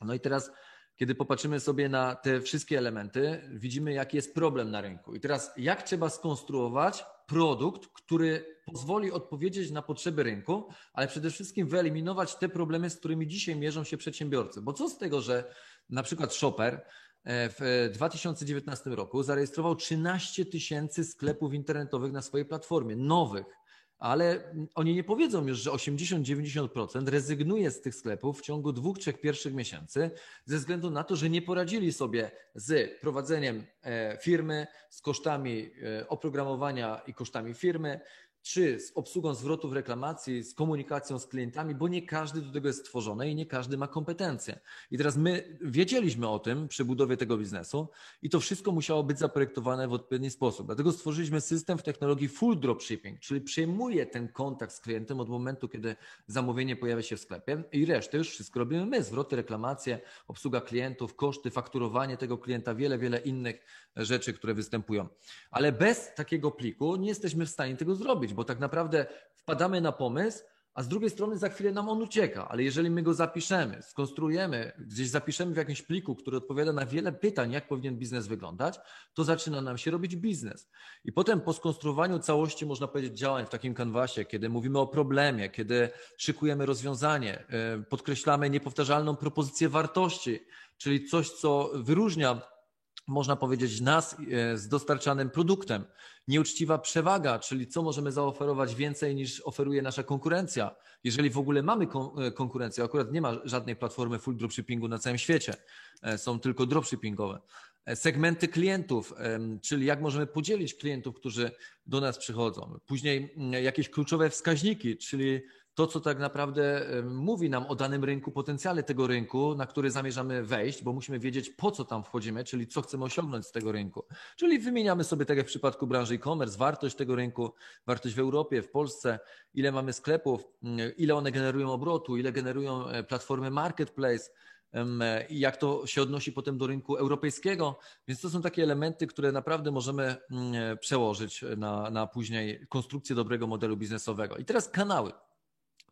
No i teraz kiedy popatrzymy sobie na te wszystkie elementy, widzimy, jaki jest problem na rynku. I teraz, jak trzeba skonstruować produkt, który pozwoli odpowiedzieć na potrzeby rynku, ale przede wszystkim wyeliminować te problemy, z którymi dzisiaj mierzą się przedsiębiorcy. Bo co z tego, że na przykład Shopper w 2019 roku zarejestrował 13 tysięcy sklepów internetowych na swojej platformie, nowych ale oni nie powiedzą już, że 80-90% rezygnuje z tych sklepów w ciągu dwóch, trzech pierwszych miesięcy ze względu na to, że nie poradzili sobie z prowadzeniem e, firmy, z kosztami e, oprogramowania i kosztami firmy, czy z obsługą zwrotów reklamacji, z komunikacją z klientami, bo nie każdy do tego jest stworzony i nie każdy ma kompetencje. I teraz my wiedzieliśmy o tym przy budowie tego biznesu i to wszystko musiało być zaprojektowane w odpowiedni sposób. Dlatego stworzyliśmy system w technologii full dropshipping, czyli przejmuje ten kontakt z klientem od momentu, kiedy zamówienie pojawia się w sklepie i resztę już wszystko robimy my. Zwroty, reklamacje, obsługa klientów, koszty, fakturowanie tego klienta, wiele, wiele innych rzeczy, które występują. Ale bez takiego pliku nie jesteśmy w stanie tego zrobić, bo tak naprawdę wpadamy na pomysł, a z drugiej strony za chwilę nam on ucieka, ale jeżeli my go zapiszemy, skonstruujemy, gdzieś zapiszemy w jakimś pliku, który odpowiada na wiele pytań, jak powinien biznes wyglądać, to zaczyna nam się robić biznes. I potem po skonstruowaniu całości, można powiedzieć, działań w takim kanwasie, kiedy mówimy o problemie, kiedy szykujemy rozwiązanie, e, podkreślamy niepowtarzalną propozycję wartości, czyli coś, co wyróżnia można powiedzieć, nas e, z dostarczanym produktem. Nieuczciwa przewaga, czyli co możemy zaoferować więcej niż oferuje nasza konkurencja. Jeżeli w ogóle mamy e, konkurencję, akurat nie ma żadnej platformy full dropshippingu na całym świecie, e, są tylko dropshippingowe. Segmenty klientów, czyli jak możemy podzielić klientów, którzy do nas przychodzą. Później jakieś kluczowe wskaźniki, czyli to, co tak naprawdę mówi nam o danym rynku, potencjale tego rynku, na który zamierzamy wejść, bo musimy wiedzieć, po co tam wchodzimy, czyli co chcemy osiągnąć z tego rynku. Czyli wymieniamy sobie, tak jak w przypadku branży e-commerce, wartość tego rynku, wartość w Europie, w Polsce, ile mamy sklepów, mm, ile one generują obrotu, ile generują e, platformy marketplace i jak to się odnosi potem do rynku europejskiego. Więc to są takie elementy, które naprawdę możemy mm, e, przełożyć na, na później konstrukcję dobrego modelu biznesowego. I teraz kanały.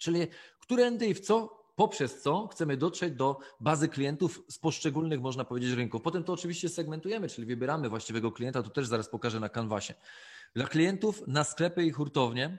Czyli którędy i w co, poprzez co chcemy dotrzeć do bazy klientów z poszczególnych, można powiedzieć, rynków. Potem to oczywiście segmentujemy, czyli wybieramy właściwego klienta, to też zaraz pokażę na kanwasie. Dla klientów na sklepy i hurtownie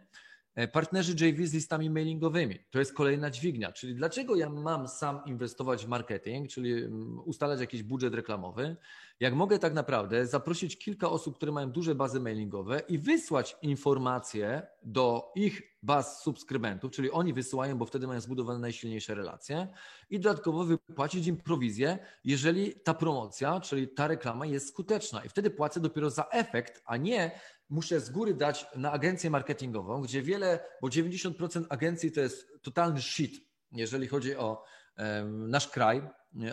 partnerzy JV z listami mailingowymi. To jest kolejna dźwignia, czyli dlaczego ja mam sam inwestować w marketing, czyli mm, ustalać jakiś budżet reklamowy, jak mogę tak naprawdę zaprosić kilka osób, które mają duże bazy mailingowe i wysłać informacje do ich baz subskrybentów, czyli oni wysyłają, bo wtedy mają zbudowane najsilniejsze relacje i dodatkowo wypłacić im prowizję, jeżeli ta promocja, czyli ta reklama jest skuteczna i wtedy płacę dopiero za efekt, a nie muszę z góry dać na agencję marketingową, gdzie wiele, bo 90% agencji to jest totalny shit, jeżeli chodzi o nasz kraj.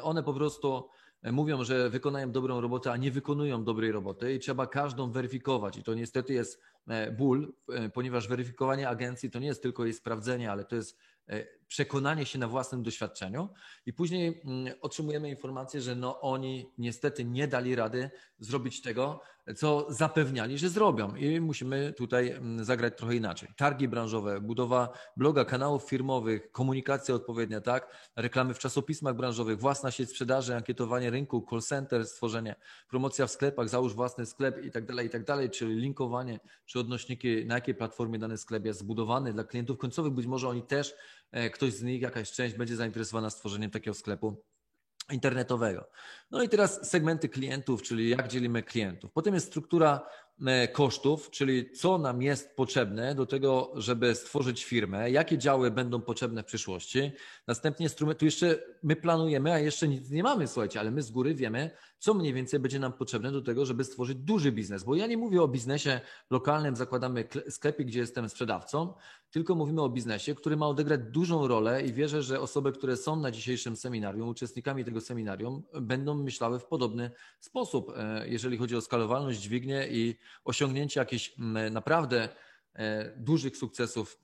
One po prostu mówią, że wykonają dobrą robotę, a nie wykonują dobrej roboty i trzeba każdą weryfikować. I to niestety jest e, ból, e, ponieważ weryfikowanie agencji to nie jest tylko jej sprawdzenie, ale to jest e, przekonanie się na własnym doświadczeniu i później mm, otrzymujemy informację, że no oni niestety nie dali rady zrobić tego, co zapewniali, że zrobią i musimy tutaj mm, zagrać trochę inaczej. Targi branżowe, budowa bloga, kanałów firmowych, komunikacja odpowiednia, tak? Reklamy w czasopismach branżowych, własna sieć sprzedaży, ankietowanie rynku, call center, stworzenie, promocja w sklepach, załóż własny sklep i tak dalej, i tak dalej, czyli linkowanie, czy odnośniki, na jakiej platformie dany sklep jest zbudowany dla klientów końcowych, być może oni też, ktoś z nich, jakaś część będzie zainteresowana stworzeniem takiego sklepu internetowego. No i teraz segmenty klientów, czyli jak dzielimy klientów. Potem jest struktura e, kosztów, czyli co nam jest potrzebne do tego, żeby stworzyć firmę, jakie działy będą potrzebne w przyszłości. Następnie tu jeszcze my planujemy, a jeszcze nic nie mamy, słuchajcie, ale my z góry wiemy, co mniej więcej będzie nam potrzebne do tego, żeby stworzyć duży biznes. Bo ja nie mówię o biznesie lokalnym, zakładamy sklepie, gdzie jestem sprzedawcą, tylko mówimy o biznesie, który ma odegrać dużą rolę i wierzę, że osoby, które są na dzisiejszym seminarium, uczestnikami tego seminarium, będą myślały w podobny sposób, e, jeżeli chodzi o skalowalność, dźwignię i osiągnięcie jakichś naprawdę e, dużych sukcesów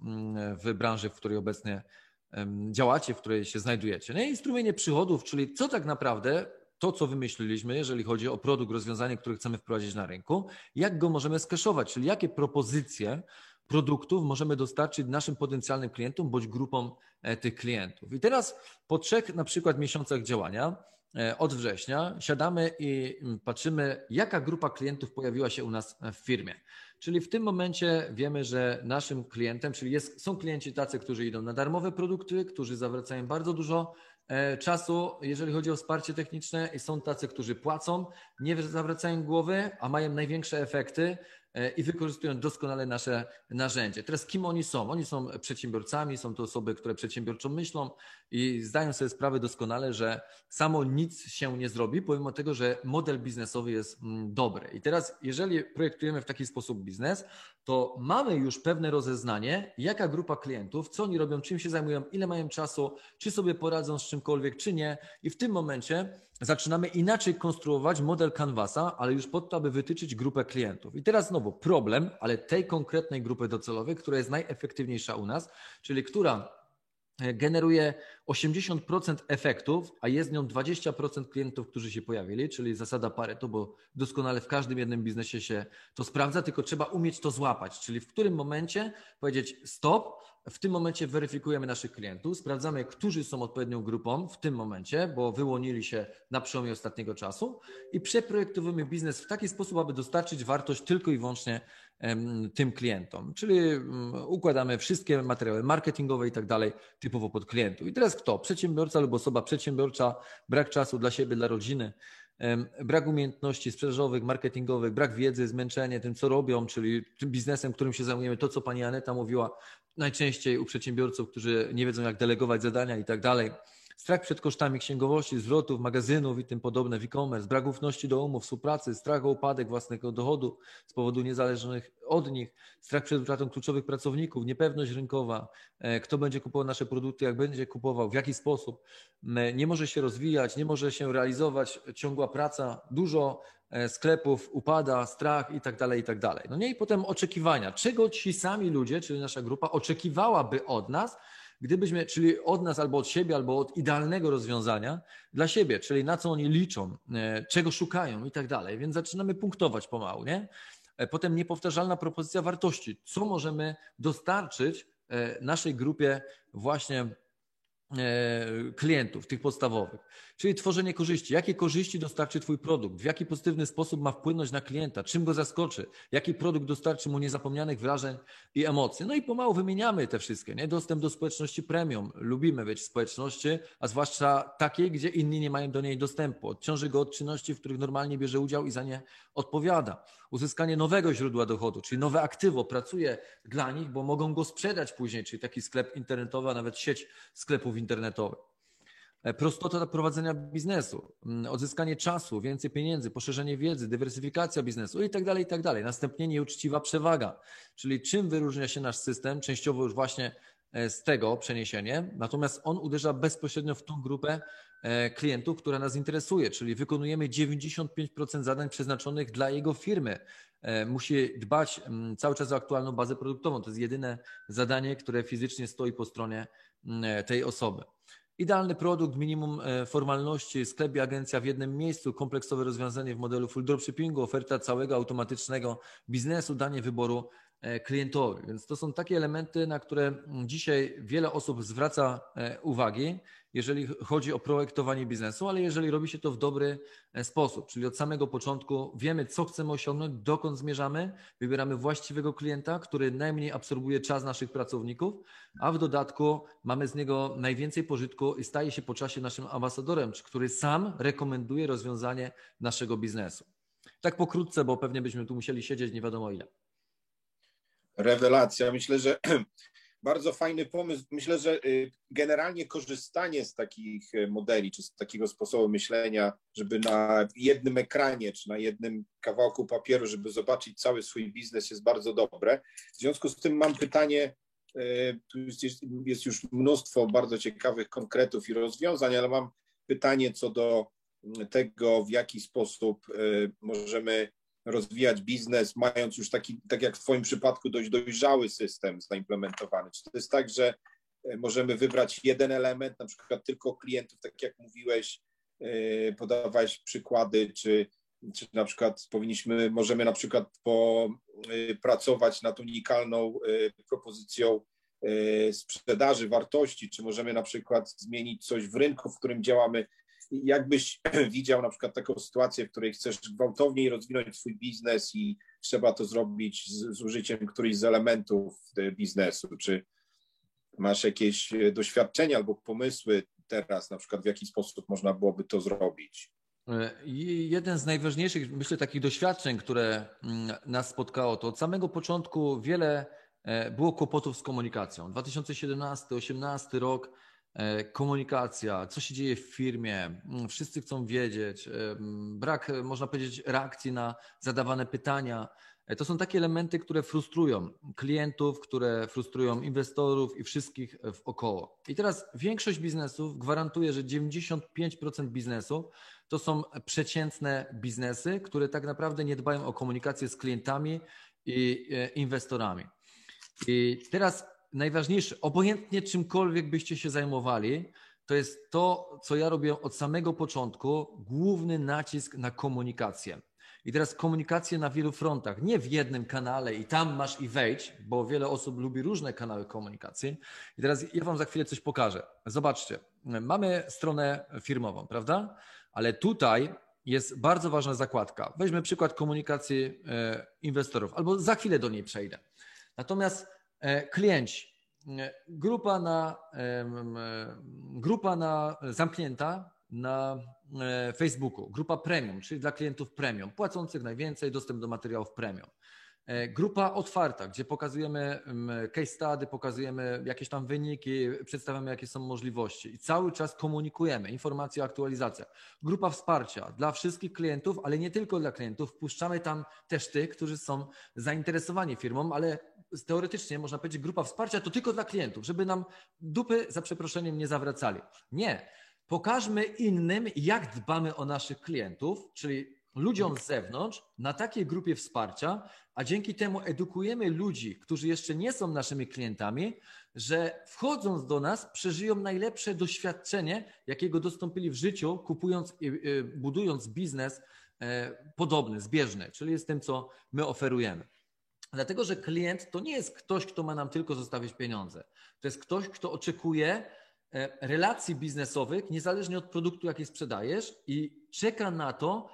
w branży, w której obecnie działacie, w której się znajdujecie. No i strumienie przychodów, czyli co tak naprawdę to, co wymyśliliśmy, jeżeli chodzi o produkt, rozwiązanie, które chcemy wprowadzić na rynku, jak go możemy skeszować, czyli jakie propozycje produktów możemy dostarczyć naszym potencjalnym klientom bądź grupom e, tych klientów. I teraz po trzech na przykład miesiącach działania od września siadamy i mm, patrzymy, jaka grupa klientów pojawiła się u nas w firmie. Czyli w tym momencie wiemy, że naszym klientem, czyli jest, są klienci tacy, którzy idą na darmowe produkty, którzy zawracają bardzo dużo E, czasu, jeżeli chodzi o wsparcie techniczne i są tacy, którzy płacą, nie zawracają głowy, a mają największe efekty e, i wykorzystują doskonale nasze narzędzie. Teraz kim oni są? Oni są przedsiębiorcami, są to osoby, które przedsiębiorczo myślą i zdają sobie sprawę doskonale, że samo nic się nie zrobi, pomimo tego, że model biznesowy jest mm, dobry. I teraz, jeżeli projektujemy w taki sposób biznes, to mamy już pewne rozeznanie, jaka grupa klientów, co oni robią, czym się zajmują, ile mają czasu, czy sobie poradzą z czymkolwiek, czy nie. I w tym momencie zaczynamy inaczej konstruować model Canvasa, ale już po to, aby wytyczyć grupę klientów. I teraz znowu problem, ale tej konkretnej grupy docelowej, która jest najefektywniejsza u nas, czyli która generuje 80% efektów, a jest nią 20% klientów, którzy się pojawili, czyli zasada Pareto, bo doskonale w każdym jednym biznesie się to sprawdza, tylko trzeba umieć to złapać, czyli w którym momencie powiedzieć stop, w tym momencie weryfikujemy naszych klientów, sprawdzamy, którzy są odpowiednią grupą w tym momencie, bo wyłonili się na przełomie ostatniego czasu i przeprojektowujemy biznes w taki sposób, aby dostarczyć wartość tylko i wyłącznie tym klientom. Czyli mm, układamy wszystkie materiały marketingowe i tak dalej typowo pod klientów. I teraz kto? Przedsiębiorca lub osoba przedsiębiorcza, brak czasu dla siebie, dla rodziny, brak umiejętności sprzedażowych, marketingowych, brak wiedzy, zmęczenie tym, co robią, czyli tym biznesem, którym się zajmujemy, to, co pani Aneta mówiła, najczęściej u przedsiębiorców, którzy nie wiedzą, jak delegować zadania i tak dalej. Strach przed kosztami księgowości, zwrotów, magazynów i tym podobne e-commerce, brak ufności do umów, współpracy, strach o upadek własnego dochodu z powodu niezależnych od nich, strach przed utratą kluczowych pracowników, niepewność rynkowa, e, kto będzie kupował nasze produkty, jak będzie kupował, w jaki sposób, nie może się rozwijać, nie może się realizować, ciągła praca, dużo e, sklepów upada, strach i tak dalej, i tak dalej. No nie i potem oczekiwania, czego ci sami ludzie, czyli nasza grupa oczekiwałaby od nas, gdybyśmy, czyli od nas albo od siebie, albo od idealnego rozwiązania dla siebie, czyli na co oni liczą, e, czego szukają i tak dalej. Więc zaczynamy punktować pomału, nie? E, potem niepowtarzalna propozycja wartości. Co możemy dostarczyć e, naszej grupie właśnie klientów, tych podstawowych. Czyli tworzenie korzyści. Jakie korzyści dostarczy Twój produkt? W jaki pozytywny sposób ma wpłynąć na klienta? Czym go zaskoczy? Jaki produkt dostarczy mu niezapomnianych wrażeń i emocji? No i pomału wymieniamy te wszystkie. Nie? Dostęp do społeczności premium. Lubimy być w społeczności, a zwłaszcza takiej, gdzie inni nie mają do niej dostępu. Odciąży go od czynności, w których normalnie bierze udział i za nie odpowiada. Uzyskanie nowego źródła dochodu, czyli nowe aktywo. Pracuje dla nich, bo mogą go sprzedać później, czyli taki sklep internetowy, a nawet sieć sklepów internetowych. E, prostota prowadzenia biznesu, mm, odzyskanie czasu, więcej pieniędzy, poszerzenie wiedzy, dywersyfikacja biznesu i tak dalej, i tak dalej. Następnie nieuczciwa przewaga, czyli czym wyróżnia się nasz system, częściowo już właśnie e, z tego przeniesienie, natomiast on uderza bezpośrednio w tą grupę klientów, która nas interesuje, czyli wykonujemy 95% zadań przeznaczonych dla jego firmy. Musi dbać mm, cały czas o aktualną bazę produktową. To jest jedyne zadanie, które fizycznie stoi po stronie mm, tej osoby. Idealny produkt, minimum e, formalności, sklep i agencja w jednym miejscu, kompleksowe rozwiązanie w modelu full dropshippingu, oferta całego automatycznego biznesu, danie wyboru E, klientowi. Więc to są takie elementy, na które dzisiaj wiele osób zwraca e, uwagi, jeżeli chodzi o projektowanie biznesu, ale jeżeli robi się to w dobry e, sposób, czyli od samego początku wiemy, co chcemy osiągnąć, dokąd zmierzamy, wybieramy właściwego klienta, który najmniej absorbuje czas naszych pracowników, a w dodatku mamy z niego najwięcej pożytku i staje się po czasie naszym ambasadorem, który sam rekomenduje rozwiązanie naszego biznesu. Tak pokrótce, bo pewnie byśmy tu musieli siedzieć nie wiadomo ile. Rewelacja. Myślę, że bardzo fajny pomysł. Myślę, że y, generalnie korzystanie z takich y, modeli, czy z takiego sposobu myślenia, żeby na jednym ekranie, czy na jednym kawałku papieru, żeby zobaczyć cały swój biznes, jest bardzo dobre. W związku z tym mam pytanie. Y, jest już mnóstwo bardzo ciekawych konkretów i rozwiązań, ale mam pytanie co do tego, w jaki sposób możemy rozwijać biznes, mając już taki, tak jak w Twoim przypadku, dość dojrzały system zaimplementowany? Czy to jest tak, że e, możemy wybrać jeden element, na przykład tylko klientów, tak jak mówiłeś, e, podawałeś przykłady, czy, czy na przykład powinniśmy, możemy na przykład pracować nad unikalną e, propozycją sprzedaży, wartości, czy możemy na przykład zmienić coś w rynku, w którym działamy, jakbyś widział na przykład taką sytuację, w której chcesz gwałtowniej rozwinąć swój biznes i trzeba to zrobić z, z użyciem którychś z elementów biznesu? Czy masz jakieś doświadczenia albo pomysły teraz, na przykład w jaki sposób można byłoby to zrobić? I jeden z najważniejszych, myślę, takich doświadczeń, które mm, nas spotkało, to od samego początku wiele e, było kłopotów z komunikacją. 2017-2018 rok, e, komunikacja, co się dzieje w firmie, wszyscy chcą wiedzieć, brak, można powiedzieć, reakcji na zadawane pytania. E, to są takie elementy, które frustrują klientów, które frustrują inwestorów i wszystkich wokoło. I teraz większość biznesów gwarantuje, że 95% biznesu to są przeciętne biznesy, które tak naprawdę nie dbają o komunikację z klientami i e, inwestorami. I teraz najważniejsze, obojętnie czymkolwiek byście się zajmowali, to jest to, co ja robię od samego początku, główny nacisk na komunikację. I teraz komunikację na wielu frontach, nie w jednym kanale i tam masz i wejdź, bo wiele osób lubi różne kanały komunikacji. I teraz ja Wam za chwilę coś pokażę. Zobaczcie, mamy stronę firmową, prawda? Ale tutaj jest bardzo ważna zakładka. Weźmy przykład komunikacji e, inwestorów, albo za chwilę do niej przejdę. Natomiast klienci, e, grupa na, grupa na zamknięta na Facebooku, grupa premium, czyli dla klientów premium, płacących najwięcej, dostęp do materiałów premium. E, grupa otwarta, gdzie pokazujemy mm, case study, pokazujemy jakieś tam wyniki, przedstawiamy jakie są możliwości i cały czas komunikujemy informacje o aktualizacjach. Grupa wsparcia dla wszystkich klientów, ale nie tylko dla klientów. Wpuszczamy tam też tych, którzy są zainteresowani firmą, ale teoretycznie można powiedzieć, grupa wsparcia to tylko dla klientów, żeby nam dupy za przeproszeniem nie zawracali. Nie. Pokażmy innym, jak dbamy o naszych klientów, czyli ludziom z zewnątrz na takiej grupie wsparcia, a dzięki temu edukujemy ludzi, którzy jeszcze nie są naszymi klientami, że wchodząc do nas przeżyją najlepsze doświadczenie, jakiego dostąpili w życiu, kupując i budując biznes e, podobny, zbieżny, czyli jest tym, co my oferujemy. Dlatego, że klient to nie jest ktoś, kto ma nam tylko zostawić pieniądze. To jest ktoś, kto oczekuje e, relacji biznesowych, niezależnie od produktu, jaki sprzedajesz, i czeka na to,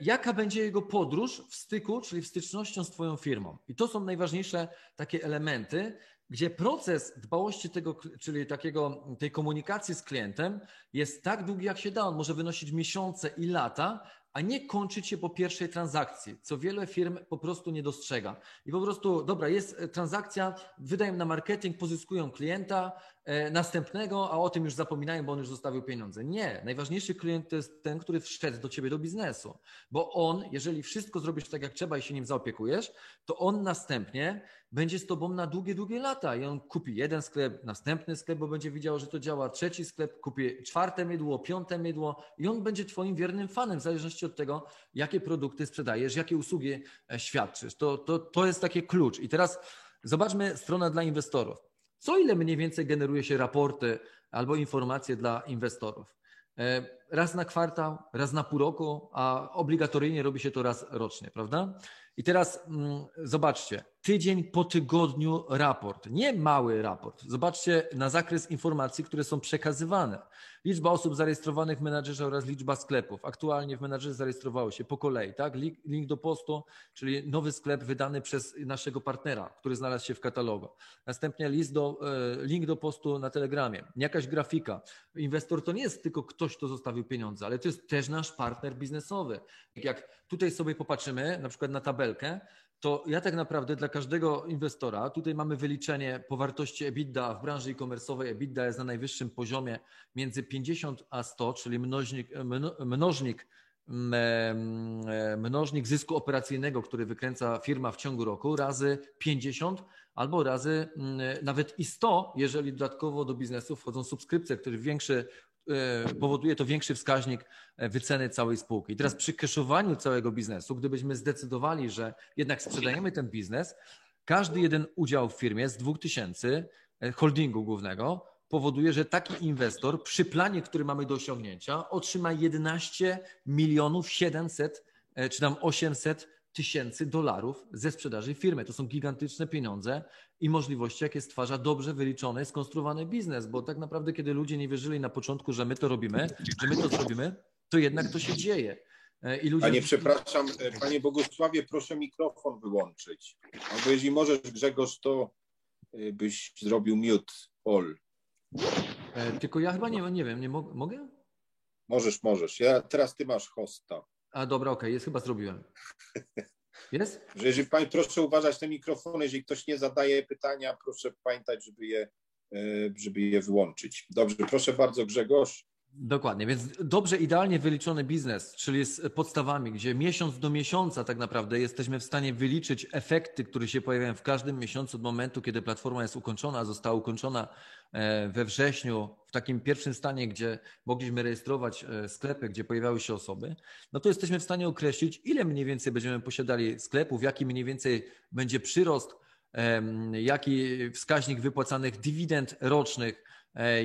jaka będzie jego podróż w styku, czyli w stycznością z Twoją firmą. I to są najważniejsze takie elementy, gdzie proces dbałości tego, czyli takiego, tej komunikacji z klientem jest tak długi, jak się da. On może wynosić miesiące i lata, a nie kończyć się po pierwszej transakcji, co wiele firm po prostu nie dostrzega. I po prostu, dobra, jest e, transakcja, wydają na marketing, pozyskują klienta, e, następnego, a o tym już zapominają, bo on już zostawił pieniądze. Nie, najważniejszy klient to jest ten, który wszedł do ciebie do biznesu, bo on, jeżeli wszystko zrobisz tak jak trzeba i się nim zaopiekujesz, to on następnie będzie z tobą na długie, długie lata i on kupi jeden sklep, następny sklep, bo będzie widział, że to działa, trzeci sklep, kupi czwarte mydło, piąte mydło i on będzie twoim wiernym fanem, w zależności od tego, jakie produkty sprzedajesz, jakie usługi e, świadczysz. To, to, to jest taki klucz. I teraz zobaczmy stronę dla inwestorów. Co ile mniej więcej generuje się raporty albo informacje dla inwestorów? E, raz na kwartał, raz na pół roku, a obligatoryjnie robi się to raz rocznie, prawda? I teraz mm, zobaczcie, tydzień po tygodniu raport, nie mały raport. Zobaczcie na zakres informacji, które są przekazywane. Liczba osób zarejestrowanych w menadżerze oraz liczba sklepów. Aktualnie w menadżerze zarejestrowało się po kolei, tak? Link, link do postu, czyli nowy sklep wydany przez naszego partnera, który znalazł się w katalogu. Następnie list do, e, link do postu na Telegramie, jakaś grafika. Inwestor to nie jest tylko ktoś, kto zostawił pieniądze, ale to jest też nasz partner biznesowy. Jak tutaj sobie popatrzymy, na przykład na tabelkę, to ja tak naprawdę dla każdego inwestora, tutaj mamy wyliczenie po wartości EBITDA w branży e-commerce'owej, EBITDA jest na najwyższym poziomie między 50 a 100, czyli mnożnik, mnożnik, mnożnik zysku operacyjnego, który wykręca firma w ciągu roku, razy 50 albo razy nawet i 100, jeżeli dodatkowo do biznesu wchodzą subskrypcje, które większy E, powoduje to większy wskaźnik e, wyceny całej spółki. I teraz przy keszowaniu całego biznesu, gdybyśmy zdecydowali, że jednak sprzedajemy ten biznes, każdy jeden udział w firmie z 2000 e, holdingu głównego powoduje, że taki inwestor przy planie, który mamy do osiągnięcia, otrzyma 11 milionów 700 czy tam 800 tysięcy dolarów ze sprzedaży firmy. To są gigantyczne pieniądze i możliwości, jakie stwarza dobrze wyliczony, skonstruowany biznes, bo tak naprawdę, kiedy ludzie nie wierzyli na początku, że my to robimy, że my to zrobimy, to jednak to się dzieje. E, I ludzie... Panie, przepraszam, e, panie Bogusławie, proszę mikrofon wyłączyć. Albo jeśli możesz, Grzegorz, to e, byś zrobił mute all. Tylko ja chyba nie, nie wiem, nie mo mogę? Możesz, możesz. Ja, teraz ty masz hosta. A dobra, okej, okay. jest chyba zrobiłem. Jest? Że jeżeli pani, proszę uważać te mikrofony, jeżeli ktoś nie zadaje pytania, proszę pamiętać, żeby je, e, żeby je wyłączyć. Dobrze, proszę bardzo Grzegorz. Dokładnie, więc dobrze, idealnie wyliczony biznes, czyli z podstawami, gdzie miesiąc do miesiąca tak naprawdę jesteśmy w stanie wyliczyć efekty, które się pojawiają w każdym miesiącu od momentu, kiedy platforma jest ukończona, została ukończona e, we wrześniu, w takim pierwszym stanie, gdzie mogliśmy rejestrować e, sklepy, gdzie pojawiały się osoby, no to jesteśmy w stanie określić, ile mniej więcej będziemy posiadali sklepów, jaki mniej więcej będzie przyrost, jaki wskaźnik wypłacanych dywidend rocznych,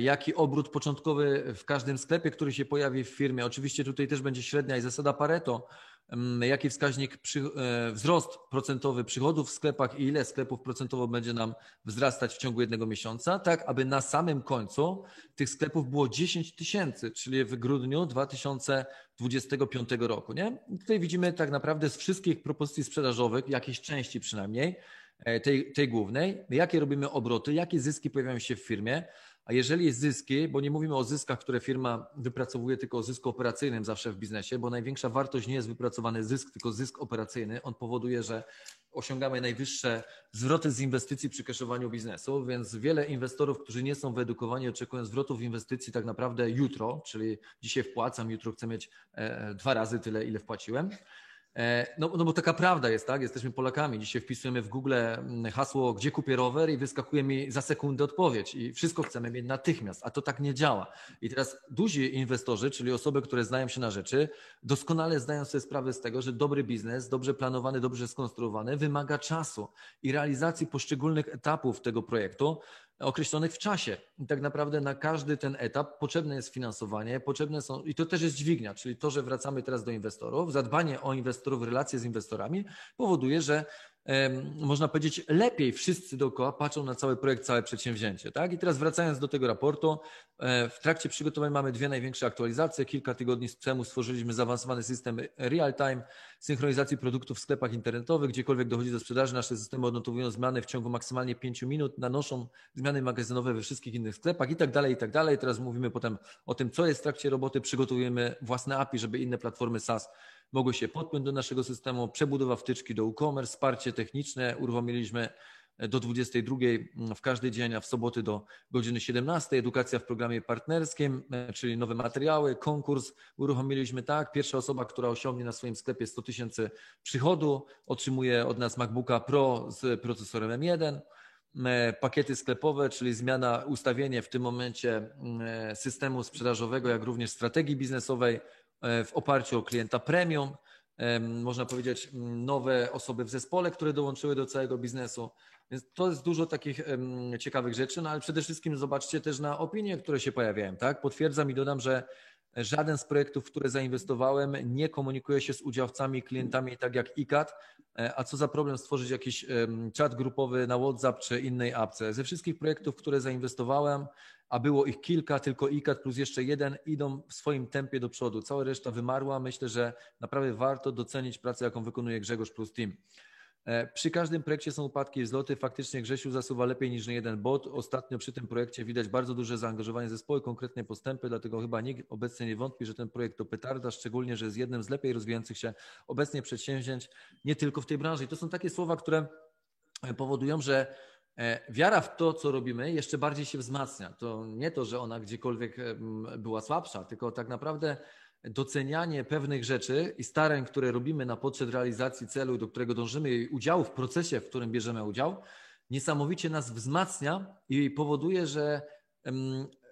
jaki obrót początkowy w każdym sklepie, który się pojawi w firmie. Oczywiście tutaj też będzie średnia i zasada Pareto, mm, jaki wskaźnik przy, e, wzrost procentowy przychodów w sklepach i ile sklepów procentowo będzie nam wzrastać w ciągu jednego miesiąca, tak aby na samym końcu tych sklepów było 10 tysięcy, czyli w grudniu 2025 roku. Nie? tutaj widzimy tak naprawdę z wszystkich propozycji sprzedażowych, jakiejś części przynajmniej, e, tej, tej głównej, jakie robimy obroty, jakie zyski pojawiają się w firmie, a jeżeli zyski, bo nie mówimy o zyskach, które firma wypracowuje, tylko o zysku operacyjnym zawsze w biznesie, bo największa wartość nie jest wypracowany zysk, tylko zysk operacyjny. On powoduje, że osiągamy najwyższe zwroty z inwestycji przy kaszowaniu biznesu, więc wiele inwestorów, którzy nie są wyedukowani, oczekują zwrotów inwestycji tak naprawdę jutro, czyli dzisiaj wpłacam, jutro chcę mieć e, dwa razy tyle, ile wpłaciłem. E, no, no bo taka prawda jest, tak? Jesteśmy Polakami. Dzisiaj wpisujemy w Google mm, hasło, gdzie kupię rower i wyskakuje mi za sekundę odpowiedź i wszystko chcemy mieć natychmiast, a to tak nie działa. I teraz duzi inwestorzy, czyli osoby, które znają się na rzeczy, doskonale zdają sobie sprawę z tego, że dobry biznes, dobrze planowany, dobrze skonstruowany, wymaga czasu i realizacji poszczególnych etapów tego projektu, określonych w czasie. I tak naprawdę na każdy ten etap potrzebne jest finansowanie, potrzebne są, i to też jest dźwignia, czyli to, że wracamy teraz do inwestorów, zadbanie o inwestorów, relacje z inwestorami powoduje, że można powiedzieć, lepiej wszyscy dookoła patrzą na cały projekt, całe przedsięwzięcie. Tak? I teraz wracając do tego raportu, e, w trakcie przygotowań mamy dwie największe aktualizacje. Kilka tygodni temu stworzyliśmy zaawansowany system real-time synchronizacji produktów w sklepach internetowych. Gdziekolwiek dochodzi do sprzedaży, nasze systemy odnotowują zmiany w ciągu maksymalnie 5 minut, nanoszą zmiany magazynowe we wszystkich innych sklepach i tak dalej, i tak dalej. Teraz mówimy potem o tym, co jest w trakcie roboty, przygotowujemy własne API, żeby inne platformy SaaS mogły się podpiąć do naszego systemu, przebudowa wtyczki do e-commerce, wsparcie techniczne uruchomiliśmy do 22 w każdy dzień, a w soboty do godziny 17. Edukacja w programie partnerskim, czyli nowe materiały, konkurs uruchomiliśmy tak. Pierwsza osoba, która osiągnie na swoim sklepie 100 tysięcy przychodu, otrzymuje od nas MacBooka Pro z procesorem M1 pakiety sklepowe, czyli zmiana, ustawienie w tym momencie systemu sprzedażowego, jak również strategii biznesowej, E, w oparciu o klienta premium. Można powiedzieć, nowe osoby w zespole, które dołączyły do całego biznesu. Więc to jest dużo takich ciekawych rzeczy, no ale przede wszystkim zobaczcie też na opinie, które się pojawiają. Tak? Potwierdzam i dodam, że żaden z projektów, w które zainwestowałem, nie komunikuje się z udziałowcami, klientami tak jak ICAT. E, a co za problem stworzyć jakiś czat grupowy na WhatsApp czy innej apce? Ze wszystkich projektów, w które zainwestowałem, a było ich kilka, tylko ICAT plus jeszcze jeden idą w swoim tempie do przodu. Cała reszta wymarła. Myślę, że naprawdę warto docenić pracę, jaką wykonuje Grzegorz plus team. E, przy każdym projekcie są upadki i zloty. Faktycznie Grzesiu zasuwa lepiej niż jeden bot. Ostatnio przy tym projekcie widać bardzo duże zaangażowanie zespołu, konkretnie postępy, dlatego chyba nikt obecnie nie wątpi, że ten projekt to petarda, szczególnie, że jest jednym z lepiej rozwijających się obecnie przedsięwzięć, nie tylko w tej branży. I to są takie słowa, które powodują, że E, wiara w to, co robimy, jeszcze bardziej się wzmacnia. To nie to, że ona gdziekolwiek była słabsza, tylko tak naprawdę docenianie pewnych rzeczy i starań, które robimy na potrzeb realizacji celu, do którego dążymy, i udziału w procesie, w którym bierzemy udział, niesamowicie nas wzmacnia i powoduje, że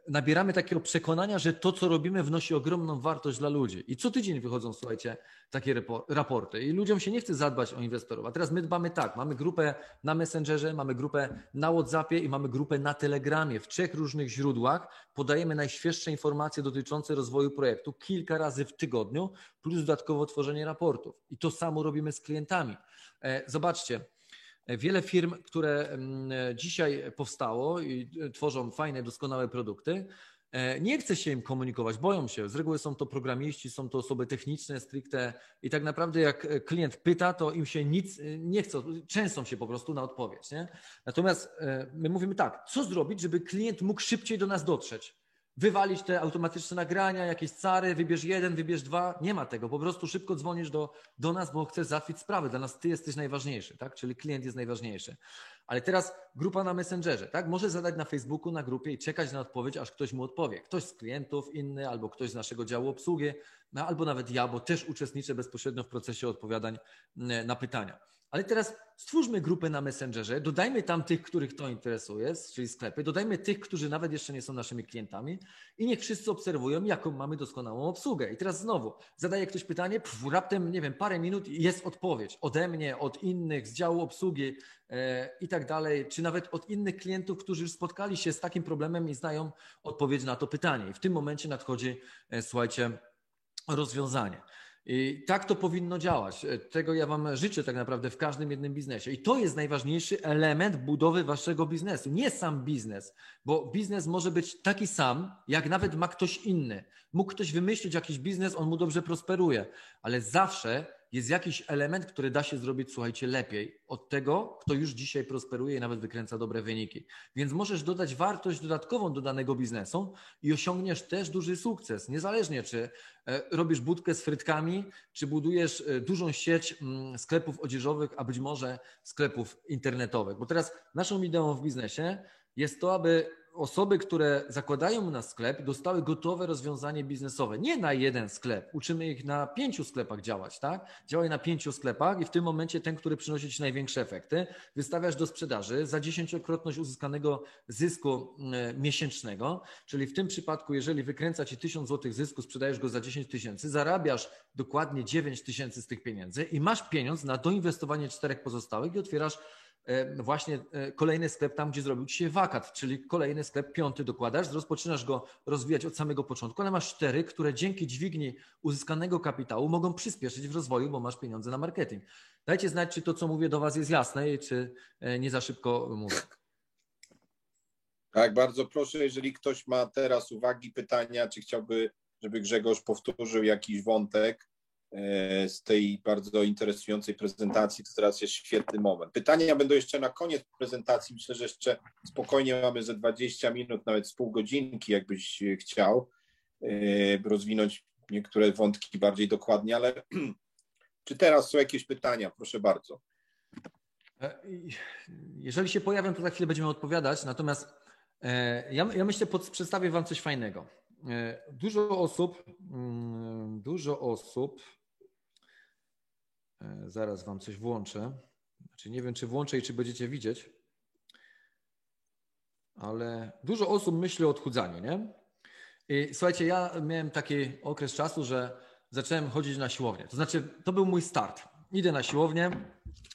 nabieramy takiego przekonania, że to, co robimy, wnosi ogromną wartość dla ludzi. I co tydzień wychodzą, słuchajcie, takie raporty. I ludziom się nie chce zadbać o inwestorów. A teraz my dbamy tak, mamy grupę na Messengerze, mamy grupę na WhatsAppie i mamy grupę na Telegramie. W trzech różnych źródłach podajemy najświeższe informacje dotyczące rozwoju projektu kilka razy w tygodniu, plus dodatkowo tworzenie raportów. I to samo robimy z klientami. E, zobaczcie, Wiele firm, które mm, dzisiaj powstało i tworzą fajne, doskonałe produkty, e, nie chce się im komunikować, boją się. Z reguły są to programiści, są to osoby techniczne, stricte i tak naprawdę jak klient pyta, to im się nic e, nie chce, często się po prostu na odpowiedź. Nie? Natomiast e, my mówimy tak, co zrobić, żeby klient mógł szybciej do nas dotrzeć? Wywalić te automatyczne nagrania, jakieś cary, wybierz jeden, wybierz dwa. Nie ma tego. Po prostu szybko dzwonisz do, do nas, bo chcesz załatwić sprawę. Dla nas ty jesteś najważniejszy, tak? Czyli klient jest najważniejszy. Ale teraz grupa na Messengerze, tak? Może zadać na Facebooku, na grupie i czekać na odpowiedź, aż ktoś mu odpowie. Ktoś z klientów, inny, albo ktoś z naszego działu obsługi, no, albo nawet ja, bo też uczestniczę bezpośrednio w procesie odpowiadań na pytania. Ale teraz stwórzmy grupę na Messengerze, dodajmy tam tych, których to interesuje, czyli sklepy, dodajmy tych, którzy nawet jeszcze nie są naszymi klientami i niech wszyscy obserwują, jaką mamy doskonałą obsługę. I teraz znowu zadaje ktoś pytanie, pff, raptem, nie wiem, parę minut i jest odpowiedź ode mnie, od innych z działu obsługi e, i tak dalej, czy nawet od innych klientów, którzy już spotkali się z takim problemem i znają odpowiedź na to pytanie. I w tym momencie nadchodzi, e, słuchajcie, rozwiązanie. I tak to powinno działać. E, tego ja Wam życzę tak naprawdę w każdym jednym biznesie. I to jest najważniejszy element budowy Waszego biznesu. Nie sam biznes, bo biznes może być taki sam, jak nawet ma ktoś inny. Mógł ktoś wymyślić jakiś biznes, on mu dobrze prosperuje, ale zawsze jest jakiś element, który da się zrobić, słuchajcie, lepiej od tego, kto już dzisiaj prosperuje i nawet wykręca dobre wyniki. Więc możesz dodać wartość dodatkową do danego biznesu i osiągniesz też duży sukces. Niezależnie, czy e, robisz budkę z frytkami, czy budujesz e, dużą sieć mm, sklepów odzieżowych, a być może sklepów internetowych. Bo teraz naszą ideą w biznesie jest to, aby osoby, które zakładają na sklep, dostały gotowe rozwiązanie biznesowe. Nie na jeden sklep. Uczymy ich na pięciu sklepach działać, tak? Działaj na pięciu sklepach i w tym momencie ten, który przynosi Ci największe efekty, wystawiasz do sprzedaży za dziesięciokrotność uzyskanego zysku e, miesięcznego. Czyli w tym przypadku, jeżeli wykręca Ci tysiąc złotych zysku, sprzedajesz go za 10 tysięcy, zarabiasz dokładnie 9 tysięcy z tych pieniędzy i masz pieniądz na doinwestowanie czterech pozostałych i otwierasz właśnie e, kolejny sklep tam, gdzie zrobił ci się wakat, czyli kolejny sklep, piąty dokładasz, rozpoczynasz go rozwijać od samego początku, ale masz cztery, które dzięki dźwigni uzyskanego kapitału mogą przyspieszyć w rozwoju, bo masz pieniądze na marketing. Dajcie znać, czy to, co mówię do Was jest jasne i czy e, nie za szybko mówię. Tak, bardzo proszę, jeżeli ktoś ma teraz uwagi, pytania, czy chciałby, żeby Grzegorz powtórzył jakiś wątek, E, z tej bardzo interesującej prezentacji, to teraz jest świetny moment. Pytania będą jeszcze na koniec prezentacji. Myślę, że jeszcze spokojnie mamy ze 20 minut, nawet z pół godzinki, jakbyś chciał e, rozwinąć niektóre wątki bardziej dokładnie, ale czy teraz są jakieś pytania? Proszę bardzo. E, jeżeli się pojawią, to za chwilę będziemy odpowiadać, natomiast ja, ja myślę, przedstawię Wam coś fajnego. Dużo osób, mm, dużo osób E, zaraz Wam coś włączę. Znaczy nie wiem, czy włączę i czy będziecie widzieć, ale dużo osób myśli o odchudzaniu, nie? I słuchajcie, ja miałem taki okres czasu, że zacząłem chodzić na siłownię. To znaczy, to był mój start. Idę na siłownię.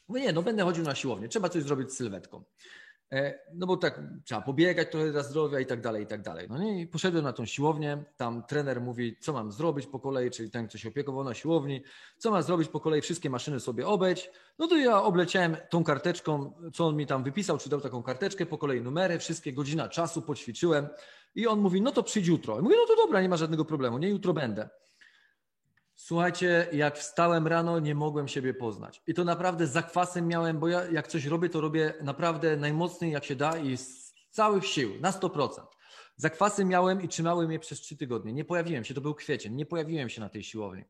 Mówię, nie, no będę chodził na siłownię. Trzeba coś zrobić z sylwetką. E, no bo tak trzeba pobiegać trochę dla zdrowia i tak dalej, i tak dalej. No nie? i poszedłem na tą siłownię, tam trener mówi, co mam zrobić po kolei, czyli ten, kto się opiekował na siłowni, co mam zrobić po kolei, wszystkie maszyny sobie obejść. No to ja obleciałem tą karteczką, co on mi tam wypisał, czy dał taką karteczkę, po kolei numery, wszystkie godzina czasu poćwiczyłem i on mówi, no to przyjdź jutro. I mówię, no to dobra, nie ma żadnego problemu, nie, jutro będę. Słuchajcie, jak wstałem rano, nie mogłem siebie poznać. I to naprawdę zakwasem miałem, bo ja jak coś robię, to robię naprawdę najmocniej jak się da i z całych sił, na 100%. Zakwasy miałem i trzymałem je przez trzy tygodnie. Nie pojawiłem się, to był kwiecień, nie pojawiłem się na tej siłowni.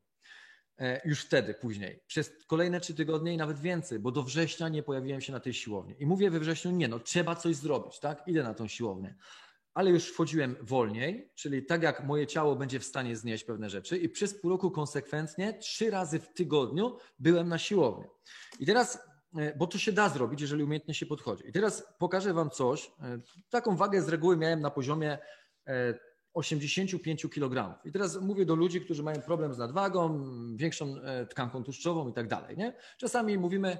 E, już wtedy, później. Przez kolejne trzy tygodnie i nawet więcej, bo do września nie pojawiłem się na tej siłowni. I mówię we wrześniu, nie no, trzeba coś zrobić, tak? Idę na tą siłownię ale już wchodziłem wolniej, czyli tak jak moje ciało będzie w stanie znieść pewne rzeczy i przez pół roku konsekwentnie trzy razy w tygodniu byłem na siłowni. I teraz, e, bo to się da zrobić, jeżeli umiejętnie się podchodzi. I teraz pokażę Wam coś. E, taką wagę z reguły miałem na poziomie 85 e, kg. I teraz mówię do ludzi, którzy mają problem z nadwagą, większą tkanką tłuszczową i tak dalej. Nie? Czasami mówimy,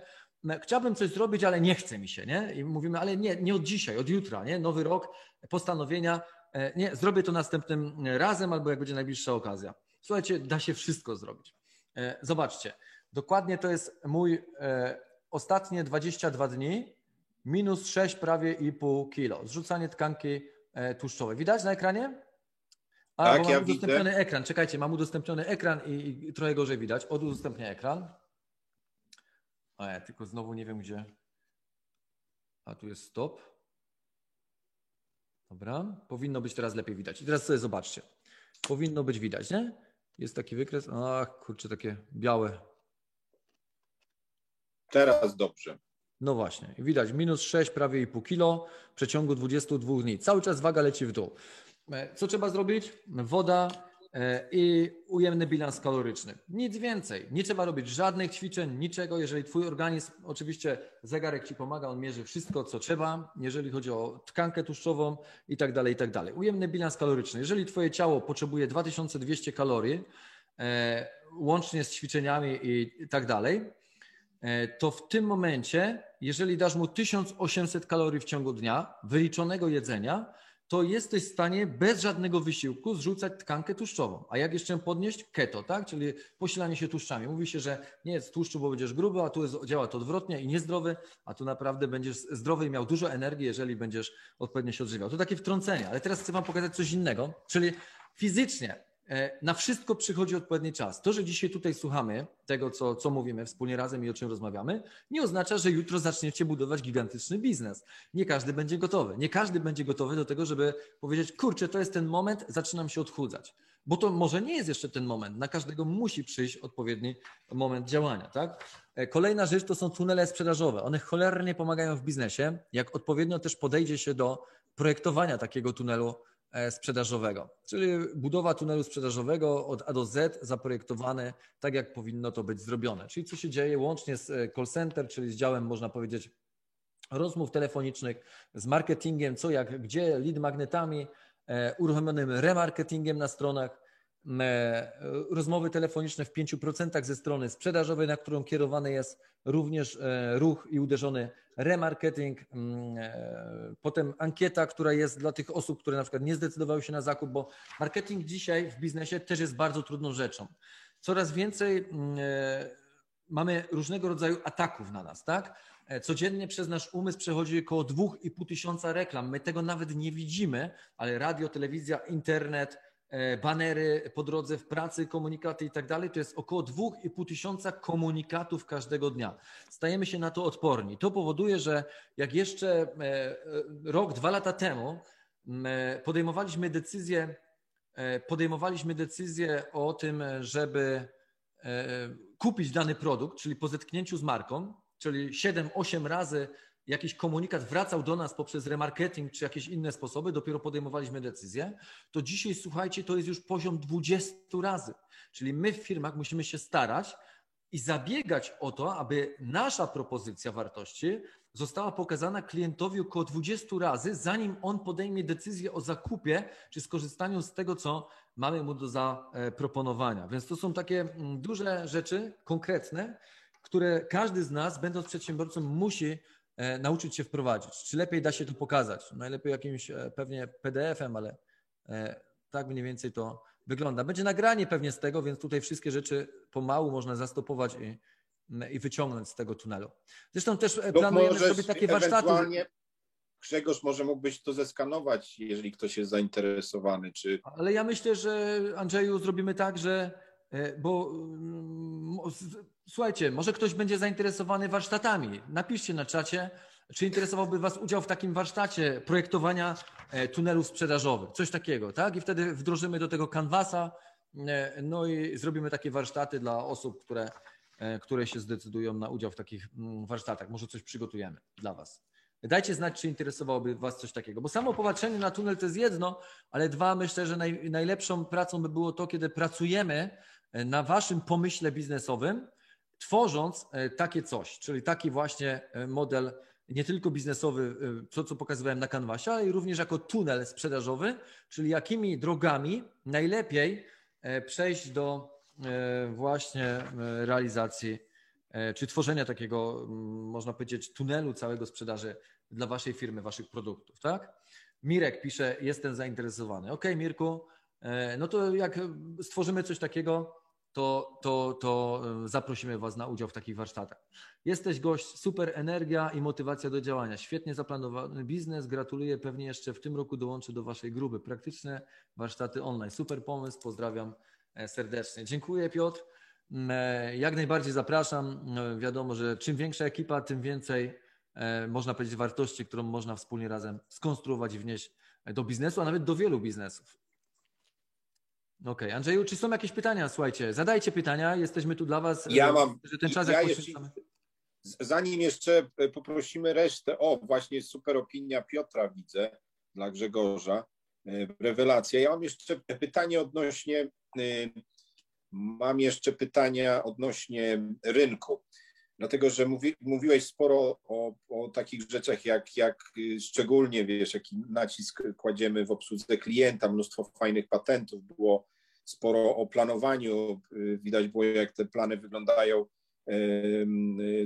chciałbym coś zrobić, ale nie chce mi się, nie? I mówimy, ale nie, nie od dzisiaj, od jutra, nie? Nowy rok, postanowienia, e, nie, zrobię to następnym razem albo jak będzie najbliższa okazja. Słuchajcie, da się wszystko zrobić. E, zobaczcie, dokładnie to jest mój e, ostatnie 22 dni, minus 6 prawie i pół kilo. Zrzucanie tkanki tłuszczowej. Widać na ekranie? A, tak, mam ja udostępniony widzę. ekran. Czekajcie, mam udostępniony ekran i, i trochę gorzej widać. Udostępnię ekran. A ja tylko znowu nie wiem gdzie. A tu jest stop. Dobra, powinno być teraz lepiej widać. I teraz sobie zobaczcie. Powinno być widać, nie? Jest taki wykres. Ach, kurczę, takie białe. Teraz dobrze. No właśnie, widać minus 6, prawie i pół kilo w przeciągu 22 dni. Cały czas waga leci w dół. E, co trzeba zrobić? Woda e, i ujemny bilans kaloryczny. Nic więcej. Nie trzeba robić żadnych ćwiczeń, niczego. Jeżeli Twój organizm, oczywiście zegarek Ci pomaga, on mierzy wszystko, co trzeba, jeżeli chodzi o tkankę tłuszczową i tak dalej, i tak dalej. Ujemny bilans kaloryczny. Jeżeli Twoje ciało potrzebuje 2200 kalorii, e, łącznie z ćwiczeniami i tak dalej, to w tym momencie, jeżeli dasz mu 1800 kalorii w ciągu dnia, wyliczonego jedzenia, to jesteś w stanie bez żadnego wysiłku zrzucać tkankę tłuszczową. A jak jeszcze podnieść? Keto, tak? Czyli posilanie się tłuszczami. Mówi się, że nie jest tłuszczu, bo będziesz gruby, a tu jest, działa to odwrotnie i niezdrowy, a tu naprawdę będziesz zdrowy i miał dużo energii, jeżeli będziesz odpowiednio się odżywiał. To takie wtrącenie, ale teraz chcę Wam pokazać coś innego, czyli fizycznie na wszystko przychodzi odpowiedni czas. To, że dzisiaj tutaj słuchamy tego, co, co mówimy wspólnie razem i o czym rozmawiamy, nie oznacza, że jutro zaczniecie budować gigantyczny biznes. Nie każdy będzie gotowy. Nie każdy będzie gotowy do tego, żeby powiedzieć, kurczę, to jest ten moment, zaczynam się odchudzać. Bo to może nie jest jeszcze ten moment. Na każdego musi przyjść odpowiedni moment działania. Tak? E, kolejna rzecz to są tunele sprzedażowe. One cholernie pomagają w biznesie, jak odpowiednio też podejdzie się do projektowania takiego tunelu E, sprzedażowego, czyli budowa tunelu sprzedażowego od A do Z zaprojektowane tak, jak powinno to być zrobione. Czyli co się dzieje łącznie z e, call center, czyli z działem, można powiedzieć, rozmów telefonicznych, z marketingiem, co jak, gdzie, lead magnetami, e, uruchomionym remarketingiem na stronach, E, rozmowy telefoniczne w 5% ze strony sprzedażowej, na którą kierowany jest również e, ruch i uderzony remarketing. Mm, e, potem ankieta, która jest dla tych osób, które na przykład nie zdecydowały się na zakup, bo marketing dzisiaj w biznesie też jest bardzo trudną rzeczą. Coraz więcej mm, mamy różnego rodzaju ataków na nas, tak? Codziennie przez nasz umysł przechodzi około 2,5 tysiąca reklam. My tego nawet nie widzimy, ale radio, telewizja, internet, E, banery po drodze w pracy, komunikaty i tak dalej, to jest około 2,5 tysiąca komunikatów każdego dnia. Stajemy się na to odporni. To powoduje, że jak jeszcze e, e, rok, dwa lata temu podejmowaliśmy decyzję, podejmowaliśmy decyzję o tym, żeby kupić dany produkt, czyli po zetknięciu z marką, czyli 7-8 razy jakiś komunikat wracał do nas poprzez remarketing czy jakieś inne sposoby, dopiero podejmowaliśmy decyzję, to dzisiaj, słuchajcie, to jest już poziom 20 razy. Czyli my w firmach musimy się starać i zabiegać o to, aby nasza propozycja wartości została pokazana klientowi około 20 razy, zanim on podejmie decyzję o zakupie czy skorzystaniu z tego, co mamy mu do zaproponowania. Więc to są takie mm, duże rzeczy, konkretne, które każdy z nas, będąc przedsiębiorcą, musi nauczyć się wprowadzić. Czy lepiej da się to pokazać? Najlepiej jakimś e, pewnie PDF-em, ale e, tak mniej więcej to wygląda. Będzie nagranie pewnie z tego, więc tutaj wszystkie rzeczy pomału można zastopować i, i wyciągnąć z tego tunelu. Zresztą też planujemy sobie takie warsztaty. Grzegorz, może mógłbyś to zeskanować, jeżeli ktoś jest zainteresowany. Czy... Ale ja myślę, że Andrzeju zrobimy tak, że bo mm, Słuchajcie, może ktoś będzie zainteresowany warsztatami. Napiszcie na czacie, czy interesowałby Was udział w takim warsztacie projektowania e, tunelów sprzedażowych, coś takiego, tak? I wtedy wdrożymy do tego kanwasa, e, no i zrobimy takie warsztaty dla osób, które, e, które się zdecydują na udział w takich mm, warsztatach. Może coś przygotujemy dla Was. Dajcie znać, czy interesowałoby Was coś takiego, bo samo popatrzenie na tunel to jest jedno, ale dwa, myślę, że naj, najlepszą pracą by było to, kiedy pracujemy na Waszym pomyśle biznesowym, tworząc e, takie coś, czyli taki właśnie e, model nie tylko biznesowy, to e, co pokazywałem na kanwasie, ale również jako tunel sprzedażowy, czyli jakimi drogami najlepiej przejść do właśnie realizacji czy tworzenia takiego, można powiedzieć, tunelu całego sprzedaży dla waszej firmy, waszych produktów, tak? Mirek pisze, jestem zainteresowany. Ok, Mirku, no to jak stworzymy coś takiego, to, to, to e, zaprosimy Was na udział w takich warsztatach. Jesteś gość, super energia i motywacja do działania. Świetnie zaplanowany biznes. Gratuluję. Pewnie jeszcze w tym roku dołączę do Waszej grupy. Praktyczne warsztaty online. Super pomysł. Pozdrawiam e, serdecznie. Dziękuję, Piotr. Mm, e, jak najbardziej zapraszam. Wiadomo, że czym większa ekipa, tym więcej można powiedzieć wartości, którą można wspólnie razem skonstruować i wnieść do biznesu, a nawet do wielu biznesów. Okej, okay. Andrzeju, czy są jakieś pytania? Słuchajcie, zadajcie pytania, jesteśmy tu dla Was. Ja mam. Że ten czas ja jak jeszcze, Zanim jeszcze poprosimy resztę, o właśnie super opinia Piotra widzę dla Grzegorza, e, rewelacja. Ja mam jeszcze pytanie odnośnie, e, mam jeszcze pytania odnośnie rynku, dlatego że mówi, mówiłeś sporo o, o takich rzeczach, jak, jak szczególnie, wiesz, jaki nacisk kładziemy w obsłudze klienta, mnóstwo fajnych patentów było, sporo o planowaniu, widać było, jak te plany wyglądają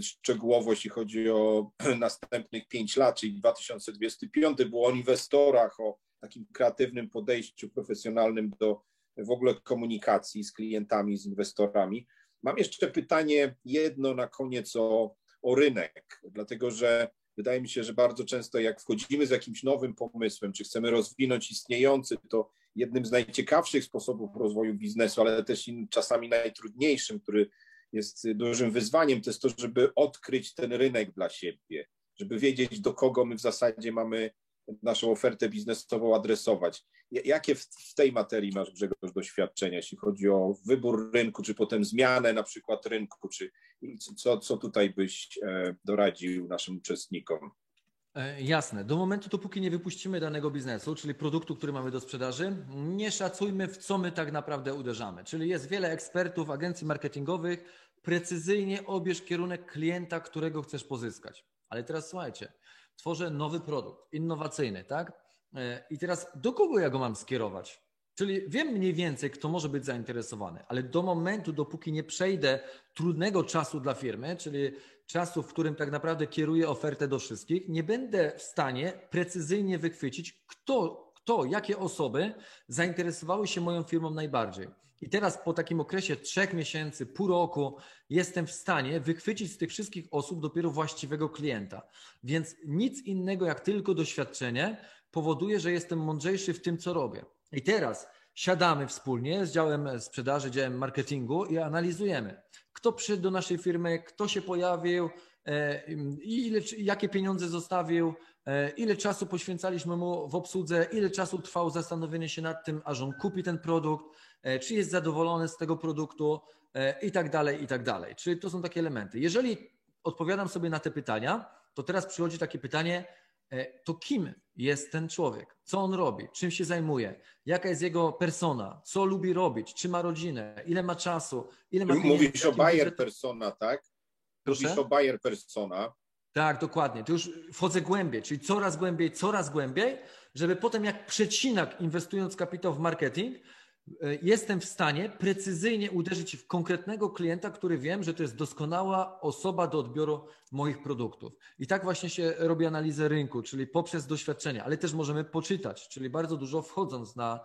szczegółowo, jeśli chodzi o następnych pięć lat, czyli 2025, było o inwestorach, o takim kreatywnym podejściu profesjonalnym do w ogóle komunikacji z klientami, z inwestorami. Mam jeszcze pytanie jedno na koniec o, o rynek, dlatego że wydaje mi się, że bardzo często jak wchodzimy z jakimś nowym pomysłem, czy chcemy rozwinąć istniejący, to jednym z najciekawszych sposobów rozwoju biznesu, ale też czasami najtrudniejszym, który jest dużym wyzwaniem, to jest to, żeby odkryć ten rynek dla siebie, żeby wiedzieć, do kogo my w zasadzie mamy naszą ofertę biznesową adresować. Jakie w tej materii masz, Grzegorz, doświadczenia, jeśli chodzi o wybór rynku, czy potem zmianę na przykład rynku, czy co, co tutaj byś e, doradził naszym uczestnikom? E, jasne. Do momentu, dopóki nie wypuścimy danego biznesu, czyli produktu, który mamy do sprzedaży, nie szacujmy, w co my tak naprawdę uderzamy. Czyli jest wiele ekspertów, agencji marketingowych. Precyzyjnie obierz kierunek klienta, którego chcesz pozyskać. Ale teraz słuchajcie, tworzę nowy produkt, innowacyjny, tak? E, I teraz do kogo ja go mam skierować? Czyli wiem mniej więcej, kto może być zainteresowany, ale do momentu, dopóki nie przejdę trudnego czasu dla firmy, czyli czasu, w którym tak naprawdę kieruję ofertę do wszystkich, nie będę w stanie precyzyjnie wychwycić, kto, kto jakie osoby zainteresowały się moją firmą najbardziej. I teraz po takim okresie trzech miesięcy, pół roku jestem w stanie wychwycić z tych wszystkich osób dopiero właściwego klienta. Więc nic innego jak tylko doświadczenie powoduje, że jestem mądrzejszy w tym, co robię. I teraz siadamy wspólnie z działem sprzedaży, działem marketingu i analizujemy, kto przyszedł do naszej firmy, kto się pojawił, e, ile, jakie pieniądze zostawił, e, ile czasu poświęcaliśmy mu w obsłudze, ile czasu trwało zastanowienie się nad tym, aż on kupi ten produkt, e, czy jest zadowolony z tego produktu? I tak dalej, i tak dalej. Czyli to są takie elementy. Jeżeli odpowiadam sobie na te pytania, to teraz przychodzi takie pytanie, to kim jest ten człowiek, co on robi, czym się zajmuje, jaka jest jego persona, co lubi robić, czy ma rodzinę, ile ma czasu, ile ma Mówisz o Bayer persona, tak? Proszę? Mówisz o Bayer persona. Tak, dokładnie. To już wchodzę głębiej, czyli coraz głębiej, coraz głębiej, żeby potem jak przecinak inwestując kapitał w marketing, E, jestem w stanie precyzyjnie uderzyć w konkretnego klienta, który wiem, że to jest doskonała osoba do odbioru moich produktów. I tak właśnie się robi analizę rynku, czyli poprzez doświadczenia, ale też możemy poczytać, czyli bardzo dużo wchodząc na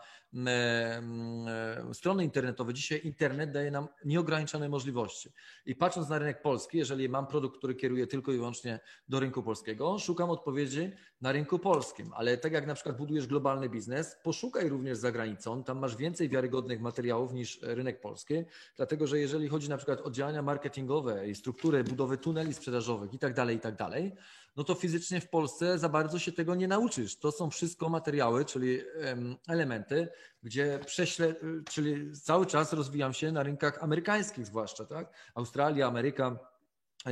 strony internetowe. Dzisiaj internet daje nam nieograniczone możliwości. I patrząc na rynek polski, jeżeli mam produkt, który kieruje tylko i wyłącznie do rynku polskiego, szukam odpowiedzi na rynku polskim, ale tak jak na przykład budujesz globalny biznes, poszukaj również za granicą, tam masz więcej wiarygodnych materiałów niż rynek polski, dlatego że jeżeli chodzi na przykład o działania marketingowe i strukturę budowy tuneli sprzedażowych i tak dalej, i tak dalej, no to fizycznie w Polsce za bardzo się tego nie nauczysz. To są wszystko materiały, czyli elementy, gdzie prześle, czyli cały czas rozwijam się na rynkach amerykańskich zwłaszcza, tak? Australia, Ameryka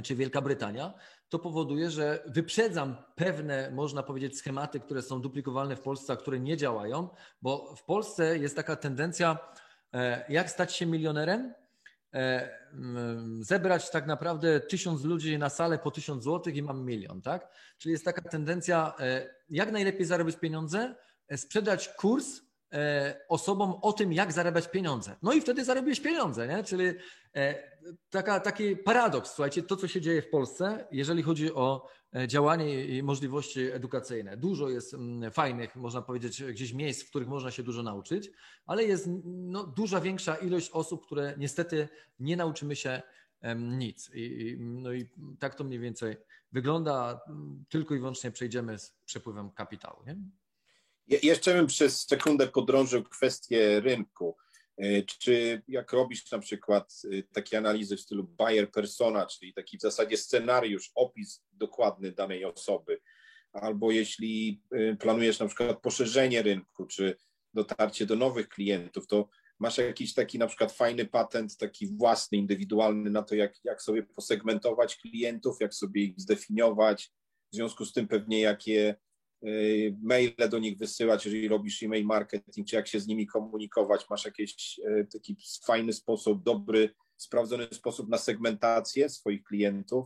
czy Wielka Brytania, to powoduje, że wyprzedzam pewne, można powiedzieć, schematy, które są duplikowalne w Polsce, a które nie działają, bo w Polsce jest taka tendencja, e, jak stać się milionerem, e, zebrać tak naprawdę tysiąc ludzi na salę po tysiąc złotych i mam milion, tak? Czyli jest taka tendencja, e, jak najlepiej zarobić pieniądze, sprzedać kurs osobom o tym, jak zarabiać pieniądze. No i wtedy zarobisz pieniądze, nie? Czyli E, taka, taki paradoks, słuchajcie, to co się dzieje w Polsce, jeżeli chodzi o e, działanie i możliwości edukacyjne. Dużo jest mm, fajnych, można powiedzieć, gdzieś miejsc, w których można się dużo nauczyć, ale jest no, duża większa ilość osób, które niestety nie nauczymy się nic. I, no i tak to mniej więcej wygląda. Tylko i wyłącznie przejdziemy z przepływem kapitału. Nie? Jeszcze bym przez sekundę podrążył kwestię rynku. E, czy jak robisz na przykład e, takie analizy w stylu buyer persona, czyli taki w zasadzie scenariusz, opis dokładny danej osoby, albo jeśli planujesz na przykład poszerzenie rynku, czy dotarcie do nowych klientów, to masz jakiś taki na przykład fajny patent, taki własny, indywidualny na to, jak, jak sobie posegmentować klientów, jak sobie ich zdefiniować, w związku z tym pewnie jakie maile do nich wysyłać, jeżeli robisz e-mail marketing, czy jak się z nimi komunikować, masz jakiś y, taki fajny sposób, dobry, sprawdzony sposób na segmentację swoich klientów?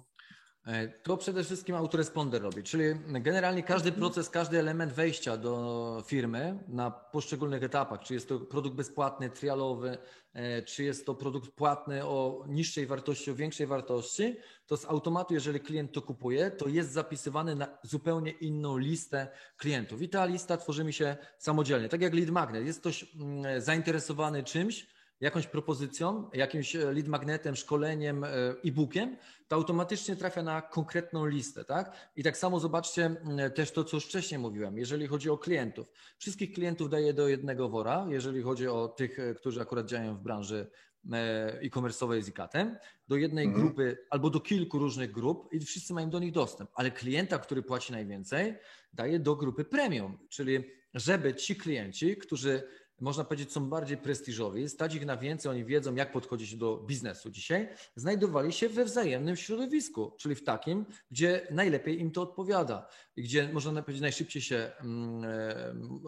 E, to przede wszystkim autoresponder robi, czyli generalnie każdy mhm. proces, każdy element wejścia do firmy na poszczególnych etapach, czy jest to produkt bezpłatny, trialowy, e, czy jest to produkt płatny o niższej wartości, o większej wartości, to z automatu, jeżeli klient to kupuje, to jest zapisywany na zupełnie inną listę klientów. I ta lista tworzy mi się samodzielnie. Tak jak lead magnet. Jest ktoś mm, zainteresowany czymś, jakąś propozycją, jakimś e, lead magnetem, szkoleniem, e-bookiem, to automatycznie trafia na konkretną listę, tak? I tak samo zobaczcie też to, co już wcześniej mówiłem, jeżeli chodzi o klientów. Wszystkich klientów daję do jednego wora, jeżeli chodzi o tych, e, którzy akurat działają w branży e, e-commerce'owej z IKAT-em, do jednej mhm. grupy albo do kilku różnych grup i wszyscy mają do nich dostęp, ale klienta, który płaci najwięcej, daje do grupy premium, czyli żeby ci klienci, którzy można powiedzieć, są bardziej prestiżowi, stać ich na więcej, oni wiedzą, jak podchodzić do biznesu. Dzisiaj, znajdowali się we wzajemnym środowisku, czyli w takim, gdzie najlepiej im to odpowiada gdzie można powiedzieć, najszybciej się, mm,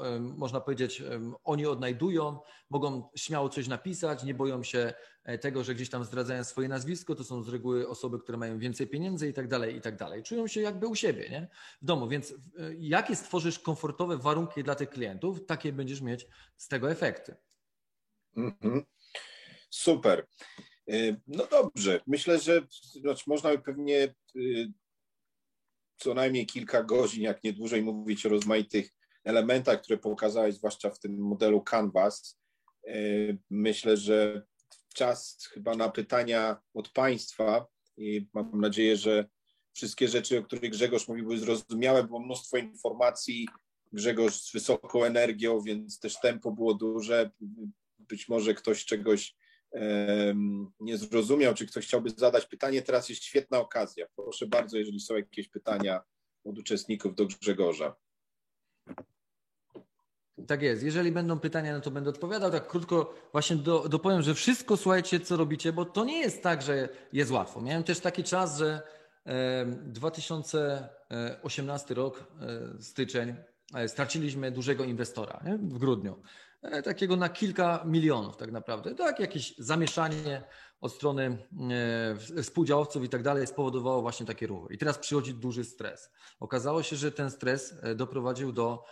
e, można powiedzieć, oni odnajdują, mogą śmiało coś napisać, nie boją się E, tego, że gdzieś tam zdradzają swoje nazwisko, to są z reguły osoby, które mają więcej pieniędzy i tak dalej, i tak dalej. Czują się jakby u siebie, nie? W domu, więc e, jakie stworzysz komfortowe warunki dla tych klientów, takie będziesz mieć z tego efekty. Mm-hmm. Super. E, no dobrze, myślę, że znaczy można by pewnie co najmniej kilka godzin, jak nie dłużej, mówić o rozmaitych elementach, które pokazałeś, zwłaszcza w tym modelu Canvas. Myślę, że czas chyba na pytania od Państwa i mam nadzieję, że wszystkie rzeczy, o których Grzegorz mówił, były zrozumiałe. Było mnóstwo informacji. Grzegorz z wysoką energią, więc też tempo było duże. Być może ktoś czegoś um, nie zrozumiał, czy ktoś chciałby zadać pytanie. Teraz jest świetna okazja. Proszę bardzo, jeżeli są jakieś pytania od uczestników do Grzegorza. Tak jest. Jeżeli będą pytania, no to będę odpowiadał. Tak krótko właśnie do, dopowiem, że wszystko słuchajcie, co robicie, bo to nie jest tak, że jest łatwo. Miałem też taki czas, że 2018 rok, e, styczeń, e, straciliśmy dużego inwestora nie? w grudniu. E, takiego na kilka milionów tak naprawdę. Tak, jakieś zamieszanie od strony współdziałowców i tak dalej spowodowało właśnie takie ruchy. I teraz przychodzi duży stres. Okazało się, że ten stres doprowadził do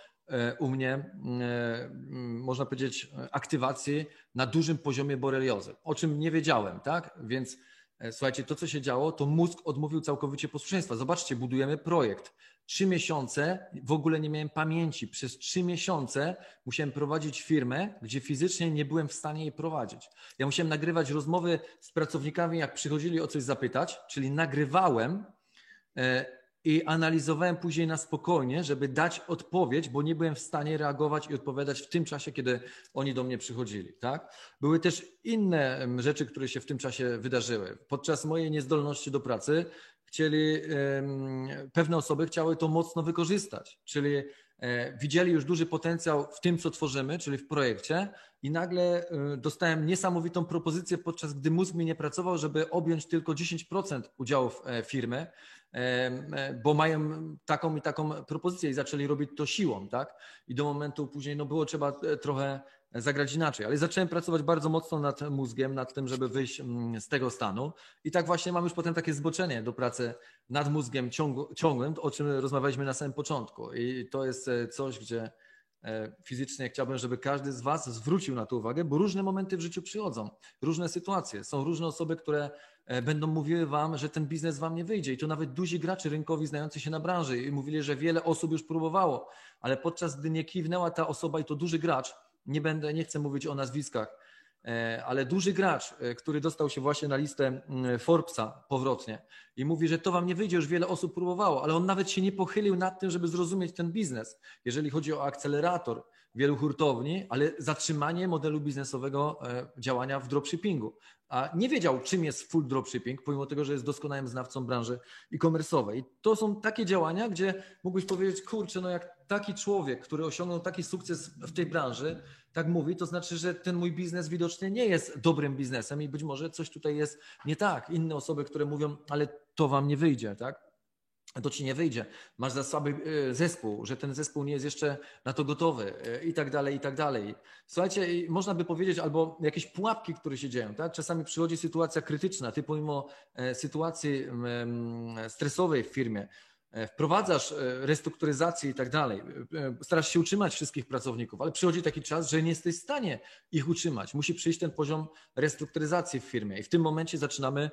u mnie, e, można powiedzieć, aktywacji na dużym poziomie boreliozy, o czym nie wiedziałem, tak? Więc e, słuchajcie, to co się działo, to mózg odmówił całkowicie posłuszeństwa. Zobaczcie, budujemy projekt. Trzy miesiące w ogóle nie miałem pamięci. Przez trzy miesiące musiałem prowadzić firmę, gdzie fizycznie nie byłem w stanie jej prowadzić. Ja musiałem nagrywać rozmowy z pracownikami, jak przychodzili o coś zapytać, czyli nagrywałem i analizowałem później na spokojnie, żeby dać odpowiedź, bo nie byłem w stanie reagować i odpowiadać w tym czasie, kiedy oni do mnie przychodzili. Tak? Były też inne rzeczy, które się w tym czasie wydarzyły. Podczas mojej niezdolności do pracy chcieli, pewne osoby chciały to mocno wykorzystać, czyli widzieli już duży potencjał w tym, co tworzymy, czyli w projekcie i nagle e, dostałem niesamowitą propozycję, podczas gdy mózg mi nie pracował, żeby objąć tylko 10% udziałów e, firmy, E, bo mają taką i taką propozycję i zaczęli robić to siłą, tak? I do momentu później no było trzeba e, trochę zagrać inaczej, ale zacząłem pracować bardzo mocno nad mózgiem, nad tym, żeby wyjść mm, z tego stanu i tak właśnie mam już potem takie zboczenie do pracy nad mózgiem ciągłym, o czym rozmawialiśmy na samym początku i to jest e, coś, gdzie fizycznie chciałbym, żeby każdy z Was zwrócił na to uwagę, bo różne momenty w życiu przychodzą, różne sytuacje. Są różne osoby, które E, będą mówiły wam, że ten biznes wam nie wyjdzie. I to nawet duzi gracze rynkowi znający się na branży i mówili, że wiele osób już próbowało, ale podczas gdy nie kiwnęła ta osoba i to duży gracz, nie będę, nie chcę mówić o nazwiskach, e, ale duży gracz, e, który dostał się właśnie na listę mm, Forbesa powrotnie i mówi, że to wam nie wyjdzie, już wiele osób próbowało, ale on nawet się nie pochylił nad tym, żeby zrozumieć ten biznes. Jeżeli chodzi o akcelerator, wielu hurtowni, ale zatrzymanie modelu biznesowego działania w dropshippingu. A nie wiedział, czym jest full dropshipping, pomimo tego, że jest doskonałym znawcą branży e-commerce'owej. To są takie działania, gdzie mógłbyś powiedzieć, kurczę, no jak taki człowiek, który osiągnął taki sukces w tej branży, tak mówi, to znaczy, że ten mój biznes widocznie nie jest dobrym biznesem i być może coś tutaj jest nie tak. Inne osoby, które mówią, ale to wam nie wyjdzie, tak? to ci nie wyjdzie. Masz za słaby e, zespół, że ten zespół nie jest jeszcze na to gotowy e, i tak dalej, i tak dalej. Słuchajcie, można by powiedzieć, albo jakieś pułapki, które się dzieją, tak? Czasami przychodzi sytuacja krytyczna, ty pomimo e, sytuacji stresowej w firmie, wprowadzasz e, restrukturyzację i tak dalej, e, starasz się utrzymać wszystkich pracowników, ale przychodzi taki czas, że nie jesteś w stanie ich utrzymać. Musi przyjść ten poziom restrukturyzacji w firmie i w tym momencie zaczynamy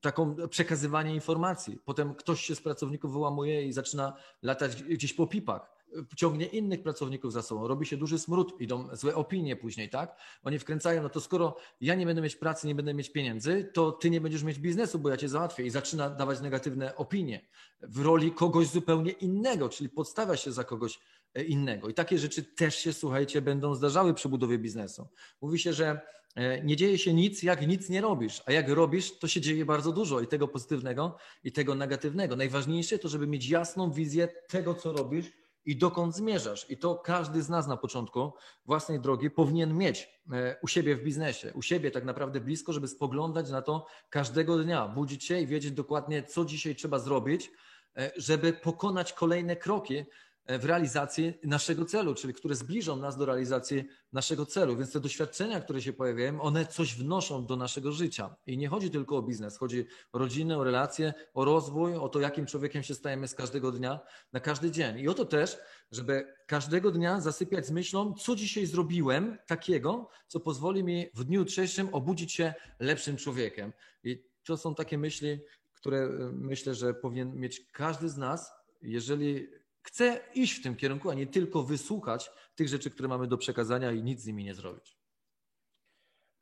taką przekazywanie informacji. Potem ktoś się z pracowników wyłamuje i zaczyna latać gdzieś po pipach ciągnie innych pracowników za sobą, robi się duży smród, idą złe opinie później, tak? Oni wkręcają, no to skoro ja nie będę mieć pracy, nie będę mieć pieniędzy, to ty nie będziesz mieć biznesu, bo ja cię załatwię i zaczyna dawać negatywne opinie w roli kogoś zupełnie innego, czyli podstawia się za kogoś e, innego. I takie rzeczy też się, słuchajcie, będą zdarzały przy budowie biznesu. Mówi się, że e, nie dzieje się nic, jak nic nie robisz, a jak robisz, to się dzieje bardzo dużo i tego pozytywnego, i tego negatywnego. Najważniejsze to, żeby mieć jasną wizję tego, co robisz, i dokąd zmierzasz. I to każdy z nas na początku własnej drogi powinien mieć e, u siebie w biznesie, u siebie tak naprawdę blisko, żeby spoglądać na to każdego dnia, budzić się i wiedzieć dokładnie, co dzisiaj trzeba zrobić, e, żeby pokonać kolejne kroki, w realizacji naszego celu, czyli które zbliżą nas do realizacji naszego celu. Więc te doświadczenia, które się pojawiają, one coś wnoszą do naszego życia. I nie chodzi tylko o biznes, chodzi o rodzinę, o relacje, o rozwój, o to, jakim człowiekiem się stajemy z każdego dnia na każdy dzień. I o to też, żeby każdego dnia zasypiać z myślą, co dzisiaj zrobiłem takiego, co pozwoli mi w dniu jutrzejszym obudzić się lepszym człowiekiem. I to są takie myśli, które e, myślę, że powinien mieć każdy z nas, jeżeli Chcę iść w tym kierunku, a nie tylko wysłuchać tych rzeczy, które mamy do przekazania i nic z nimi nie zrobić.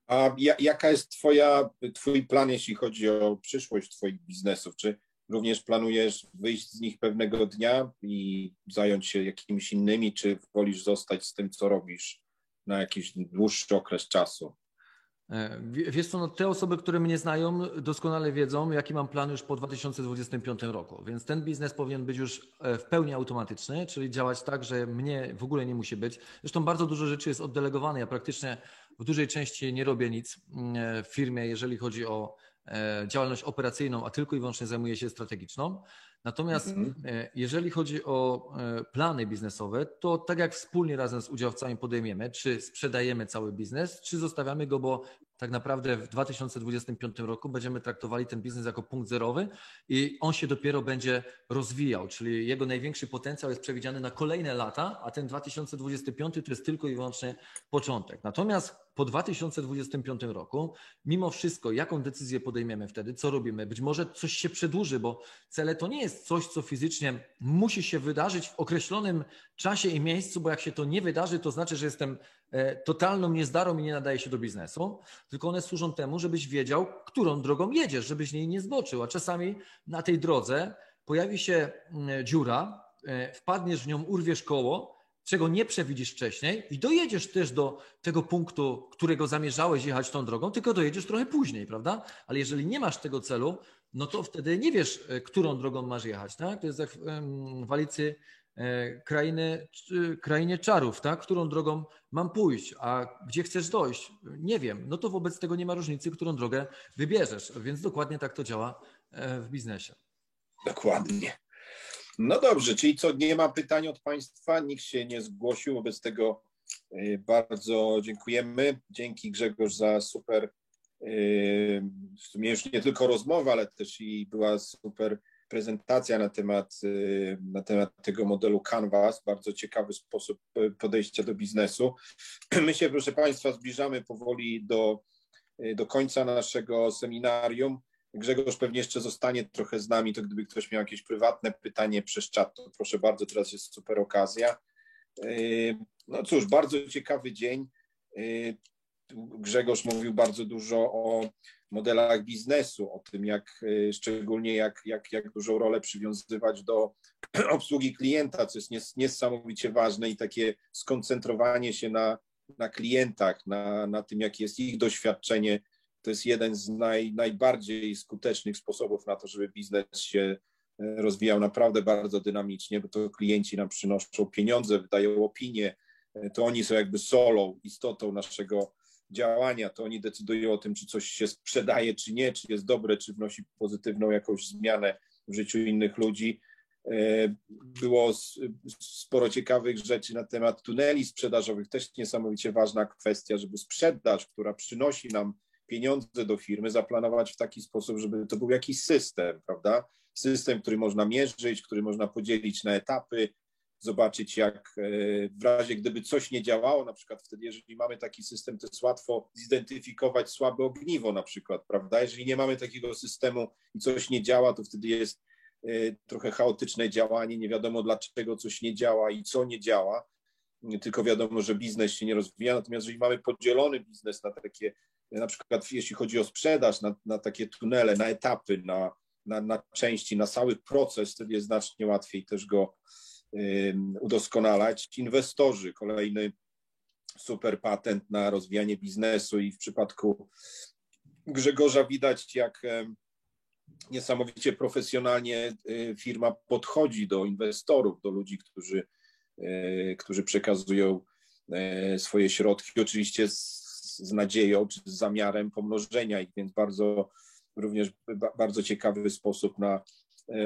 A jaka jest twoja, Twój plan, jeśli chodzi o przyszłość Twoich biznesów? Czy również planujesz wyjść z nich pewnego dnia i zająć się jakimiś innymi, czy wolisz zostać z tym, co robisz na jakiś dłuższy okres czasu? E, wiesz co, no te osoby, które mnie znają, doskonale wiedzą, jaki mam plan już po 2025 roku, więc ten biznes powinien być już e, w pełni automatyczny, czyli działać tak, że mnie w ogóle nie musi być. Zresztą bardzo dużo rzeczy jest oddelegowane. Ja praktycznie w dużej części nie robię nic mm, e, w firmie, jeżeli chodzi o działalność operacyjną, a tylko i wyłącznie zajmuję się strategiczną. Natomiast mhm. jeżeli chodzi o plany biznesowe, to tak jak wspólnie razem z udziałowcami podejmiemy, czy sprzedajemy cały biznes, czy zostawiamy go, bo tak naprawdę w 2025 roku będziemy traktowali ten biznes jako punkt zerowy i on się dopiero będzie rozwijał, czyli jego największy potencjał jest przewidziany na kolejne lata, a ten 2025 to jest tylko i wyłącznie początek. Natomiast po 2025 roku, mimo wszystko, jaką decyzję podejmiemy wtedy, co robimy? Być może coś się przedłuży, bo cele to nie jest coś, co fizycznie musi się wydarzyć w określonym czasie i miejscu, bo jak się to nie wydarzy, to znaczy, że jestem E, totalną niezdarą i nie nadaje się do biznesu, tylko one służą temu, żebyś wiedział, którą drogą jedziesz, żebyś niej nie zboczył. A czasami na tej drodze pojawi się mm, dziura, e, wpadniesz w nią, urwiesz koło, czego nie przewidzisz wcześniej i dojedziesz też do tego punktu, którego zamierzałeś jechać tą drogą, tylko dojedziesz trochę później, prawda? Ale jeżeli nie masz tego celu, no to wtedy nie wiesz, e, którą drogą masz jechać, tak? To jest jak w Alicy E, krainy, krainie czarów, tak? którą drogą mam pójść, a gdzie chcesz dojść? Nie wiem. No to wobec tego nie ma różnicy, którą drogę wybierzesz, więc dokładnie tak to działa e, w biznesie. Dokładnie. No dobrze, czyli co, nie ma pytań od Państwa, nikt się nie zgłosił, wobec tego e, bardzo dziękujemy. Dzięki Grzegorz za super, w sumie już nie tylko rozmowę, ale też i była super prezentacja na temat, y, na temat tego modelu Canvas, bardzo ciekawy sposób y, podejścia do biznesu. My się, proszę Państwa, zbliżamy powoli do, y, do końca naszego seminarium. Grzegorz pewnie jeszcze zostanie trochę z nami, to gdyby ktoś miał jakieś prywatne pytanie przez czat, to proszę bardzo, teraz jest super okazja. No cóż, bardzo ciekawy dzień. Grzegorz mówił bardzo dużo o modelach biznesu, o tym, jak szczególnie jak, jak, jak dużą rolę przywiązywać do obsługi klienta, co jest niesamowicie ważne i takie skoncentrowanie się na, na klientach, na, na tym, jakie jest ich doświadczenie. To jest jeden z naj, najbardziej skutecznych sposobów na to, żeby biznes się rozwijał naprawdę bardzo dynamicznie, bo to klienci nam przynoszą pieniądze, wydają opinie, to oni są jakby solą, istotą naszego działania, to oni decydują o tym, czy coś się sprzedaje, czy nie, czy jest dobre, czy wnosi pozytywną jakąś zmianę w życiu innych ludzi. E, było sporo ciekawych rzeczy na temat tuneli sprzedażowych, też niesamowicie ważna kwestia, żeby sprzedaż, która przynosi nam pieniądze do firmy, zaplanować w taki sposób, żeby to był jakiś system, prawda? System, który można mierzyć, który można podzielić na etapy, zobaczyć, jak e, w razie gdyby coś nie działało, na przykład wtedy, jeżeli mamy taki system, to jest łatwo zidentyfikować słabe ogniwo na przykład, prawda? Jeżeli nie mamy takiego systemu i coś nie działa, to wtedy jest e, trochę chaotyczne działanie, nie wiadomo dlaczego coś nie działa i co nie działa, tylko wiadomo, że biznes się nie rozwija. Natomiast jeżeli mamy podzielony biznes na takie, na przykład jeśli chodzi o sprzedaż, na, na takie tunele, na etapy, na, na, na części, na cały proces, wtedy jest znacznie łatwiej też go udoskonalać. Inwestorzy, kolejny super patent na rozwijanie biznesu i w przypadku Grzegorza widać, jak niesamowicie profesjonalnie y, firma podchodzi do inwestorów, do ludzi, którzy, y, którzy przekazują y, swoje środki, oczywiście z, z nadzieją czy z zamiarem pomnożenia ich, więc bardzo również bardzo ciekawy sposób na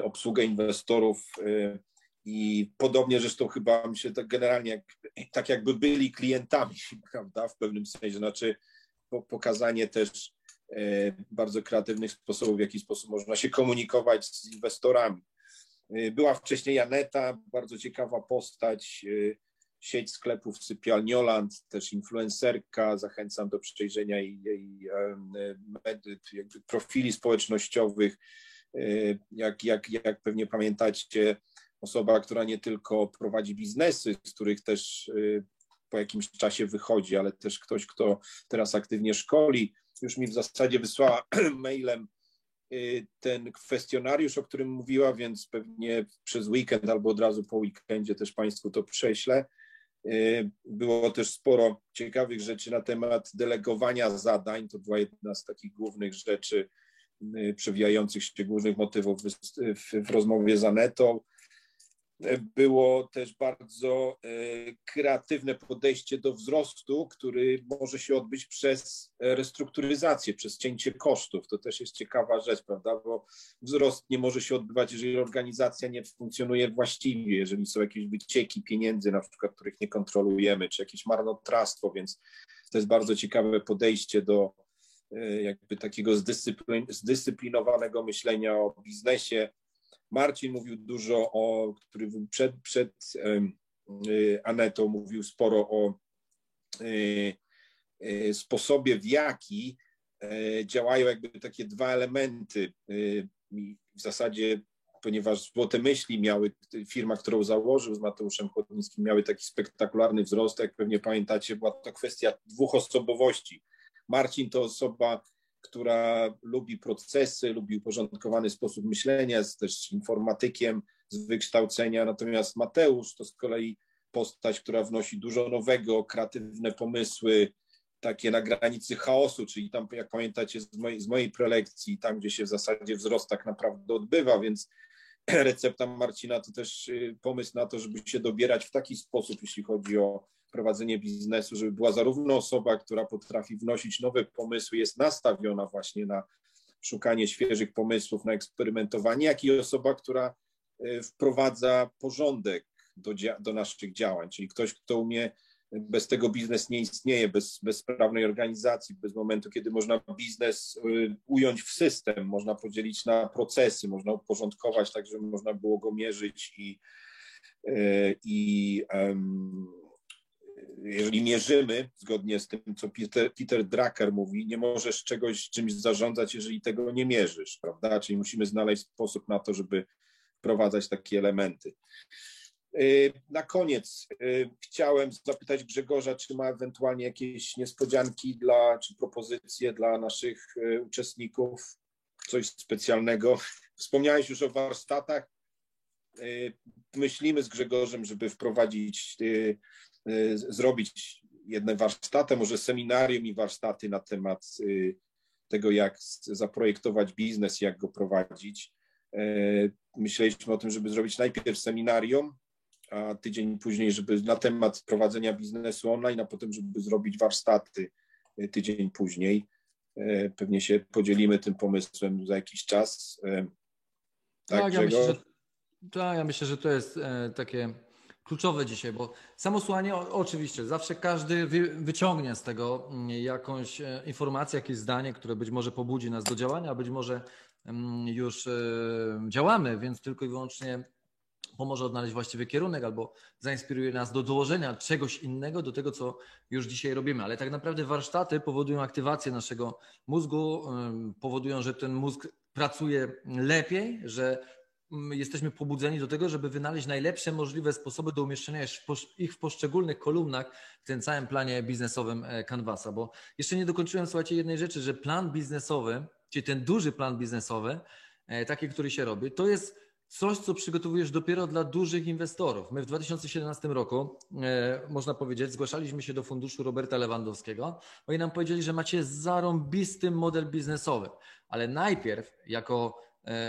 obsługę inwestorów i podobnie zresztą chyba mi się tak generalnie, jak, tak jakby byli klientami, prawda, w pewnym sensie, znaczy pokazanie też e, bardzo kreatywnych sposobów, w jaki sposób można się komunikować z inwestorami. E, była wcześniej Janeta, bardzo ciekawa postać, e, sieć sklepów Sypialnioland, też influencerka, zachęcam do przejrzenia jej, jej profili społecznościowych. Jak, jak, jak pewnie pamiętacie, osoba, która nie tylko prowadzi biznesy, z których też y, po jakimś czasie wychodzi, ale też ktoś, kto teraz aktywnie szkoli, już mi w zasadzie wysłała mailem y, ten kwestionariusz, o którym mówiła, więc pewnie przez weekend albo od razu po weekendzie też Państwu to prześlę. Y, było też sporo ciekawych rzeczy na temat delegowania zadań. To była jedna z takich głównych rzeczy, przewijających się głównych motywów w, w, w rozmowie z Anetą było też bardzo e, kreatywne podejście do wzrostu, który może się odbyć przez restrukturyzację, przez cięcie kosztów. To też jest ciekawa rzecz, prawda? Bo wzrost nie może się odbywać, jeżeli organizacja nie funkcjonuje właściwie, jeżeli są jakieś wycieki pieniędzy, na przykład, których nie kontrolujemy, czy jakieś marnotrawstwo, więc to jest bardzo ciekawe podejście do e, jakby takiego zdyscyplin zdyscyplinowanego myślenia o biznesie, Marcin mówił dużo o, który przed, przed y, Anetą mówił sporo o y, y, sposobie, w jaki e, działają jakby takie dwa elementy. W zasadzie, ponieważ Złote Myśli miały, firma, którą założył z Mateuszem Chłodnickim, miały taki spektakularny wzrost, jak pewnie pamiętacie, była to kwestia dwóch osobowości. Marcin to osoba która lubi procesy, lubi uporządkowany sposób myślenia, jest też informatykiem z wykształcenia, natomiast Mateusz to z kolei postać, która wnosi dużo nowego, kreatywne pomysły, takie na granicy chaosu, czyli tam, jak pamiętacie z mojej, z mojej prelekcji, tam, gdzie się w zasadzie wzrost tak naprawdę odbywa, więc recepta Marcina to też y, pomysł na to, żeby się dobierać w taki sposób, jeśli chodzi o prowadzenie biznesu, żeby była zarówno osoba, która potrafi wnosić nowe pomysły, jest nastawiona właśnie na szukanie świeżych pomysłów, na eksperymentowanie, jak i osoba, która e, wprowadza porządek do, do naszych działań, czyli ktoś, kto umie bez tego biznes nie istnieje, bez, bez sprawnej organizacji, bez momentu, kiedy można biznes e, ująć w system, można podzielić na procesy, można uporządkować tak, żeby można było go mierzyć i, e, i um, jeżeli mierzymy, zgodnie z tym, co Peter, Peter Drucker mówi, nie możesz czegoś, czymś zarządzać, jeżeli tego nie mierzysz, prawda? Czyli musimy znaleźć sposób na to, żeby wprowadzać takie elementy. Na koniec chciałem zapytać Grzegorza, czy ma ewentualnie jakieś niespodzianki dla, czy propozycje dla naszych uczestników, coś specjalnego. Wspomniałeś już o warsztatach. Myślimy z Grzegorzem, żeby wprowadzić, zrobić jedne warsztaty, może seminarium i warsztaty na temat tego, jak zaprojektować biznes, jak go prowadzić. E, myśleliśmy o tym, żeby zrobić najpierw seminarium, a tydzień później, żeby na temat prowadzenia biznesu online, a potem, żeby zrobić warsztaty e, tydzień później. E, pewnie się podzielimy tym pomysłem za jakiś czas. Tak, tak ja myślę, że, tak, ja myślę, że to jest takie kluczowe dzisiaj, bo samo słuchanie oczywiście, zawsze każdy wyciągnie z tego mm, jakąś e, informację, jakieś zdanie, które być może pobudzi nas do działania, a być może mm, już e, działamy, więc tylko i wyłącznie pomoże odnaleźć właściwy kierunek albo zainspiruje nas do dołożenia czegoś innego do tego, co już dzisiaj robimy. Ale tak naprawdę warsztaty powodują aktywację naszego mózgu, powodują, że ten mózg pracuje lepiej, że jesteśmy pobudzeni do tego, żeby wynaleźć najlepsze możliwe sposoby do umieszczenia ich w poszczególnych kolumnach w tym całym planie biznesowym e, Canvasa. Bo jeszcze nie dokończyłem, słuchajcie, jednej rzeczy, że plan biznesowy, czyli ten duży plan biznesowy, e, taki, który się robi, to jest coś, co przygotowujesz dopiero dla dużych inwestorów. My w 2017 roku, e, można powiedzieć, zgłaszaliśmy się do funduszu Roberta Lewandowskiego. Oni nam powiedzieli, że macie zarąbisty model biznesowy, ale najpierw jako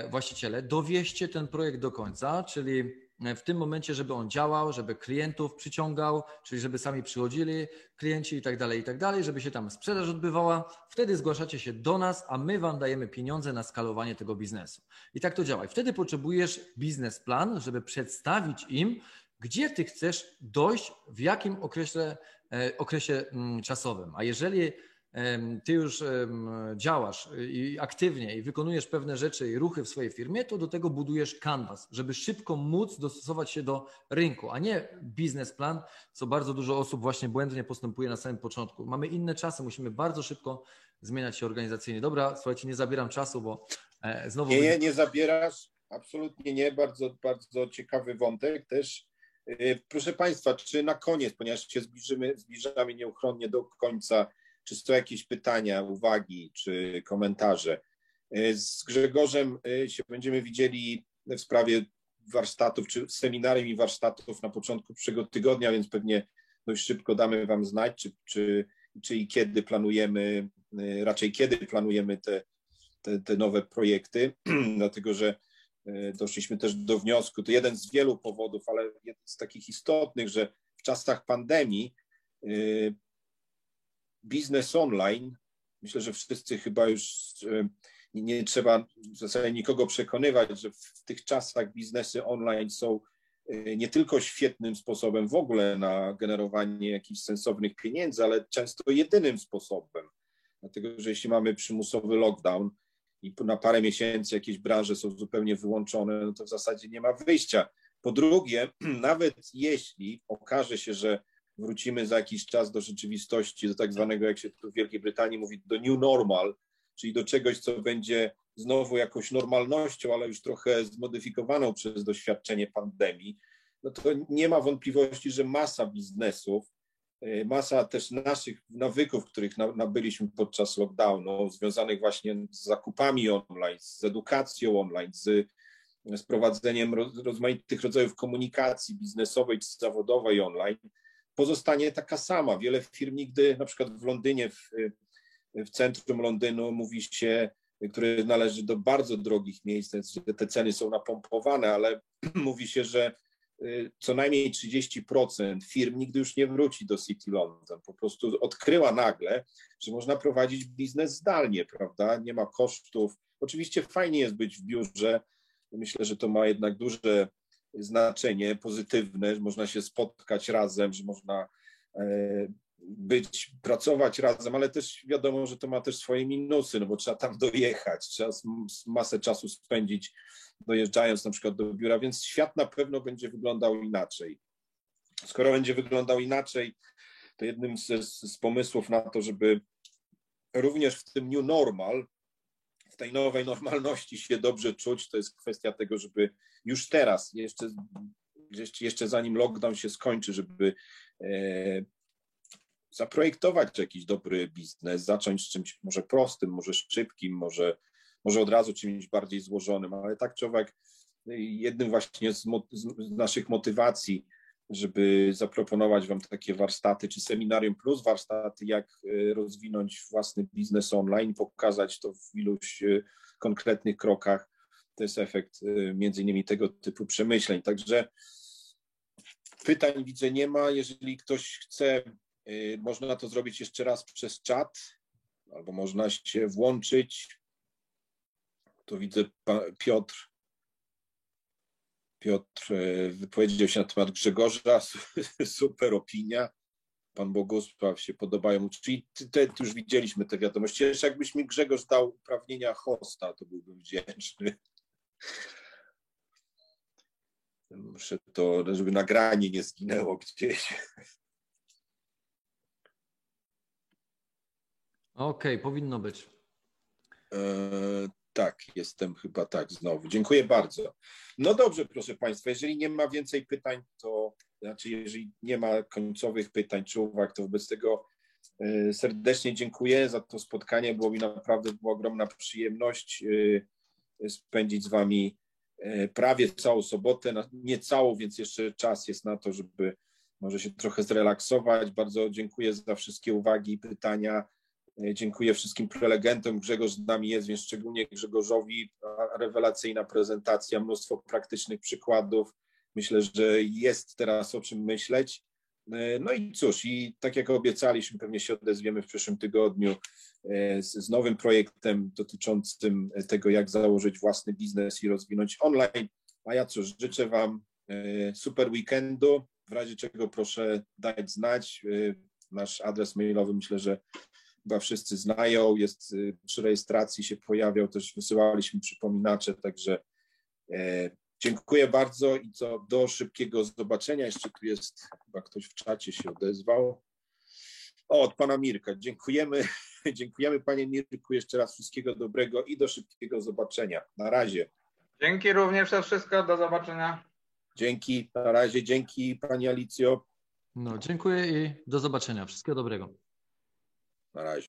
właściciele, dowieźcie ten projekt do końca, czyli e, w tym momencie, żeby on działał, żeby klientów przyciągał, czyli żeby sami przychodzili klienci i tak dalej, i tak dalej, żeby się tam sprzedaż odbywała. Wtedy zgłaszacie się do nas, a my Wam dajemy pieniądze na skalowanie tego biznesu. I tak to działa. I wtedy potrzebujesz biznesplan, żeby przedstawić im, gdzie Ty chcesz dojść, w jakim okresie, e, okresie mm, czasowym. A jeżeli ty już działasz i aktywnie i wykonujesz pewne rzeczy i ruchy w swojej firmie, to do tego budujesz canvas, żeby szybko móc dostosować się do rynku, a nie biznesplan, co bardzo dużo osób właśnie błędnie postępuje na samym początku. Mamy inne czasy, musimy bardzo szybko zmieniać się organizacyjnie. Dobra, słuchajcie, nie zabieram czasu, bo e, znowu... Nie, nie, nie zabierasz, absolutnie nie, bardzo, bardzo ciekawy wątek też. E, proszę Państwa, czy na koniec, ponieważ się zbliżymy, zbliżamy nieuchronnie do końca czy są jakieś pytania, uwagi czy komentarze? E, z Grzegorzem e, się będziemy widzieli w sprawie warsztatów, czy seminarium i warsztatów na początku przyszłego tygodnia, więc pewnie dość szybko damy Wam znać, czy, czy, czy i kiedy planujemy, e, raczej kiedy planujemy te, te, te nowe projekty, dlatego że doszliśmy też do wniosku, to jeden z wielu powodów, ale jeden z takich istotnych, że w czasach pandemii biznes online, myślę, że wszyscy chyba już e, nie trzeba w zasadzie nikogo przekonywać, że w tych czasach biznesy online są e, nie tylko świetnym sposobem w ogóle na generowanie jakichś sensownych pieniędzy, ale często jedynym sposobem. Dlatego, że jeśli mamy przymusowy lockdown i na parę miesięcy jakieś branże są zupełnie wyłączone, no to w zasadzie nie ma wyjścia. Po drugie, nawet jeśli okaże się, że wrócimy za jakiś czas do rzeczywistości, do tak zwanego, jak się tu w Wielkiej Brytanii mówi, do new normal, czyli do czegoś, co będzie znowu jakąś normalnością, ale już trochę zmodyfikowaną przez doświadczenie pandemii, no to nie ma wątpliwości, że masa biznesów, y, masa też naszych nawyków, których nabyliśmy podczas lockdownu, związanych właśnie z zakupami online, z edukacją online, z, z prowadzeniem rozmaitych rodzajów komunikacji biznesowej czy zawodowej online, pozostanie taka sama. Wiele firm nigdy, na przykład w Londynie, w, w centrum Londynu mówi się, które należy do bardzo drogich miejsc, te ceny są napompowane, ale mówi się, że y, co najmniej 30% firm nigdy już nie wróci do City London. Po prostu odkryła nagle, że można prowadzić biznes zdalnie, prawda? Nie ma kosztów. Oczywiście fajnie jest być w biurze. Myślę, że to ma jednak duże znaczenie pozytywne, że można się spotkać razem, że można e, być, pracować razem, ale też wiadomo, że to ma też swoje minusy, no bo trzeba tam dojechać, trzeba masę czasu spędzić dojeżdżając na przykład do biura, więc świat na pewno będzie wyglądał inaczej. Skoro będzie wyglądał inaczej, to jednym z, z pomysłów na to, żeby również w tym new normal tej nowej normalności się dobrze czuć, to jest kwestia tego, żeby już teraz, jeszcze jeszcze zanim lockdown się skończy, żeby e, zaprojektować jakiś dobry biznes, zacząć z czymś może prostym, może szybkim, może, może od razu czymś bardziej złożonym, ale tak człowiek jednym właśnie z, z naszych motywacji, żeby zaproponować Wam takie warsztaty, czy seminarium plus warsztaty, jak e, rozwinąć własny biznes online, pokazać to w iluś e, konkretnych krokach. To jest efekt e, między innymi tego typu przemyśleń. Także pytań widzę nie ma. Jeżeli ktoś chce, można to zrobić jeszcze raz przez czat, albo można się włączyć. To widzę Piotr Piotr e, wypowiedział się na temat Grzegorza, super opinia. Pan Bogusław się podobają. Czyli te, już widzieliśmy te wiadomości. Jeszcze jakbyś mi Grzegorz dał uprawnienia hosta, to byłbym wdzięczny. Muszę to, żeby nagranie nie zginęło gdzieś. Okej, okay, powinno być. Tak, jestem chyba tak znowu. Dziękuję bardzo. No dobrze, proszę Państwa, jeżeli nie ma więcej pytań, to znaczy, jeżeli nie ma końcowych pytań czy uwag, to wobec tego e, serdecznie dziękuję za to spotkanie. Było mi naprawdę była ogromna przyjemność e, spędzić z Wami e, prawie całą sobotę, nie całą, więc jeszcze czas jest na to, żeby może się trochę zrelaksować. Bardzo dziękuję za wszystkie uwagi i pytania. E, dziękuję wszystkim prelegentom. Grzegorz z nami jest, więc szczególnie Grzegorzowi rewelacyjna prezentacja, mnóstwo praktycznych przykładów. Myślę, że jest teraz o czym myśleć. E, no i cóż, i tak jak obiecaliśmy, pewnie się odezwiemy w przyszłym tygodniu e, z, z nowym projektem dotyczącym tego, jak założyć własny biznes i rozwinąć online. A ja cóż, życzę Wam super weekendu. W razie czego proszę dać znać. Nasz adres mailowy myślę, że chyba wszyscy znają, jest y, przy rejestracji się pojawiał, też wysyłaliśmy przypominacze, także e, dziękuję bardzo i co do szybkiego zobaczenia. Jeszcze tu jest, chyba ktoś w czacie się odezwał. O, od pana Mirka. Dziękujemy. Dziękujemy panie Mirku. Jeszcze raz wszystkiego dobrego i do szybkiego zobaczenia. Na razie. Dzięki również za wszystko. Do zobaczenia. Dzięki. Na razie. Dzięki pani Alicjo. No, dziękuję i do zobaczenia. Wszystkiego dobrego. Na razie.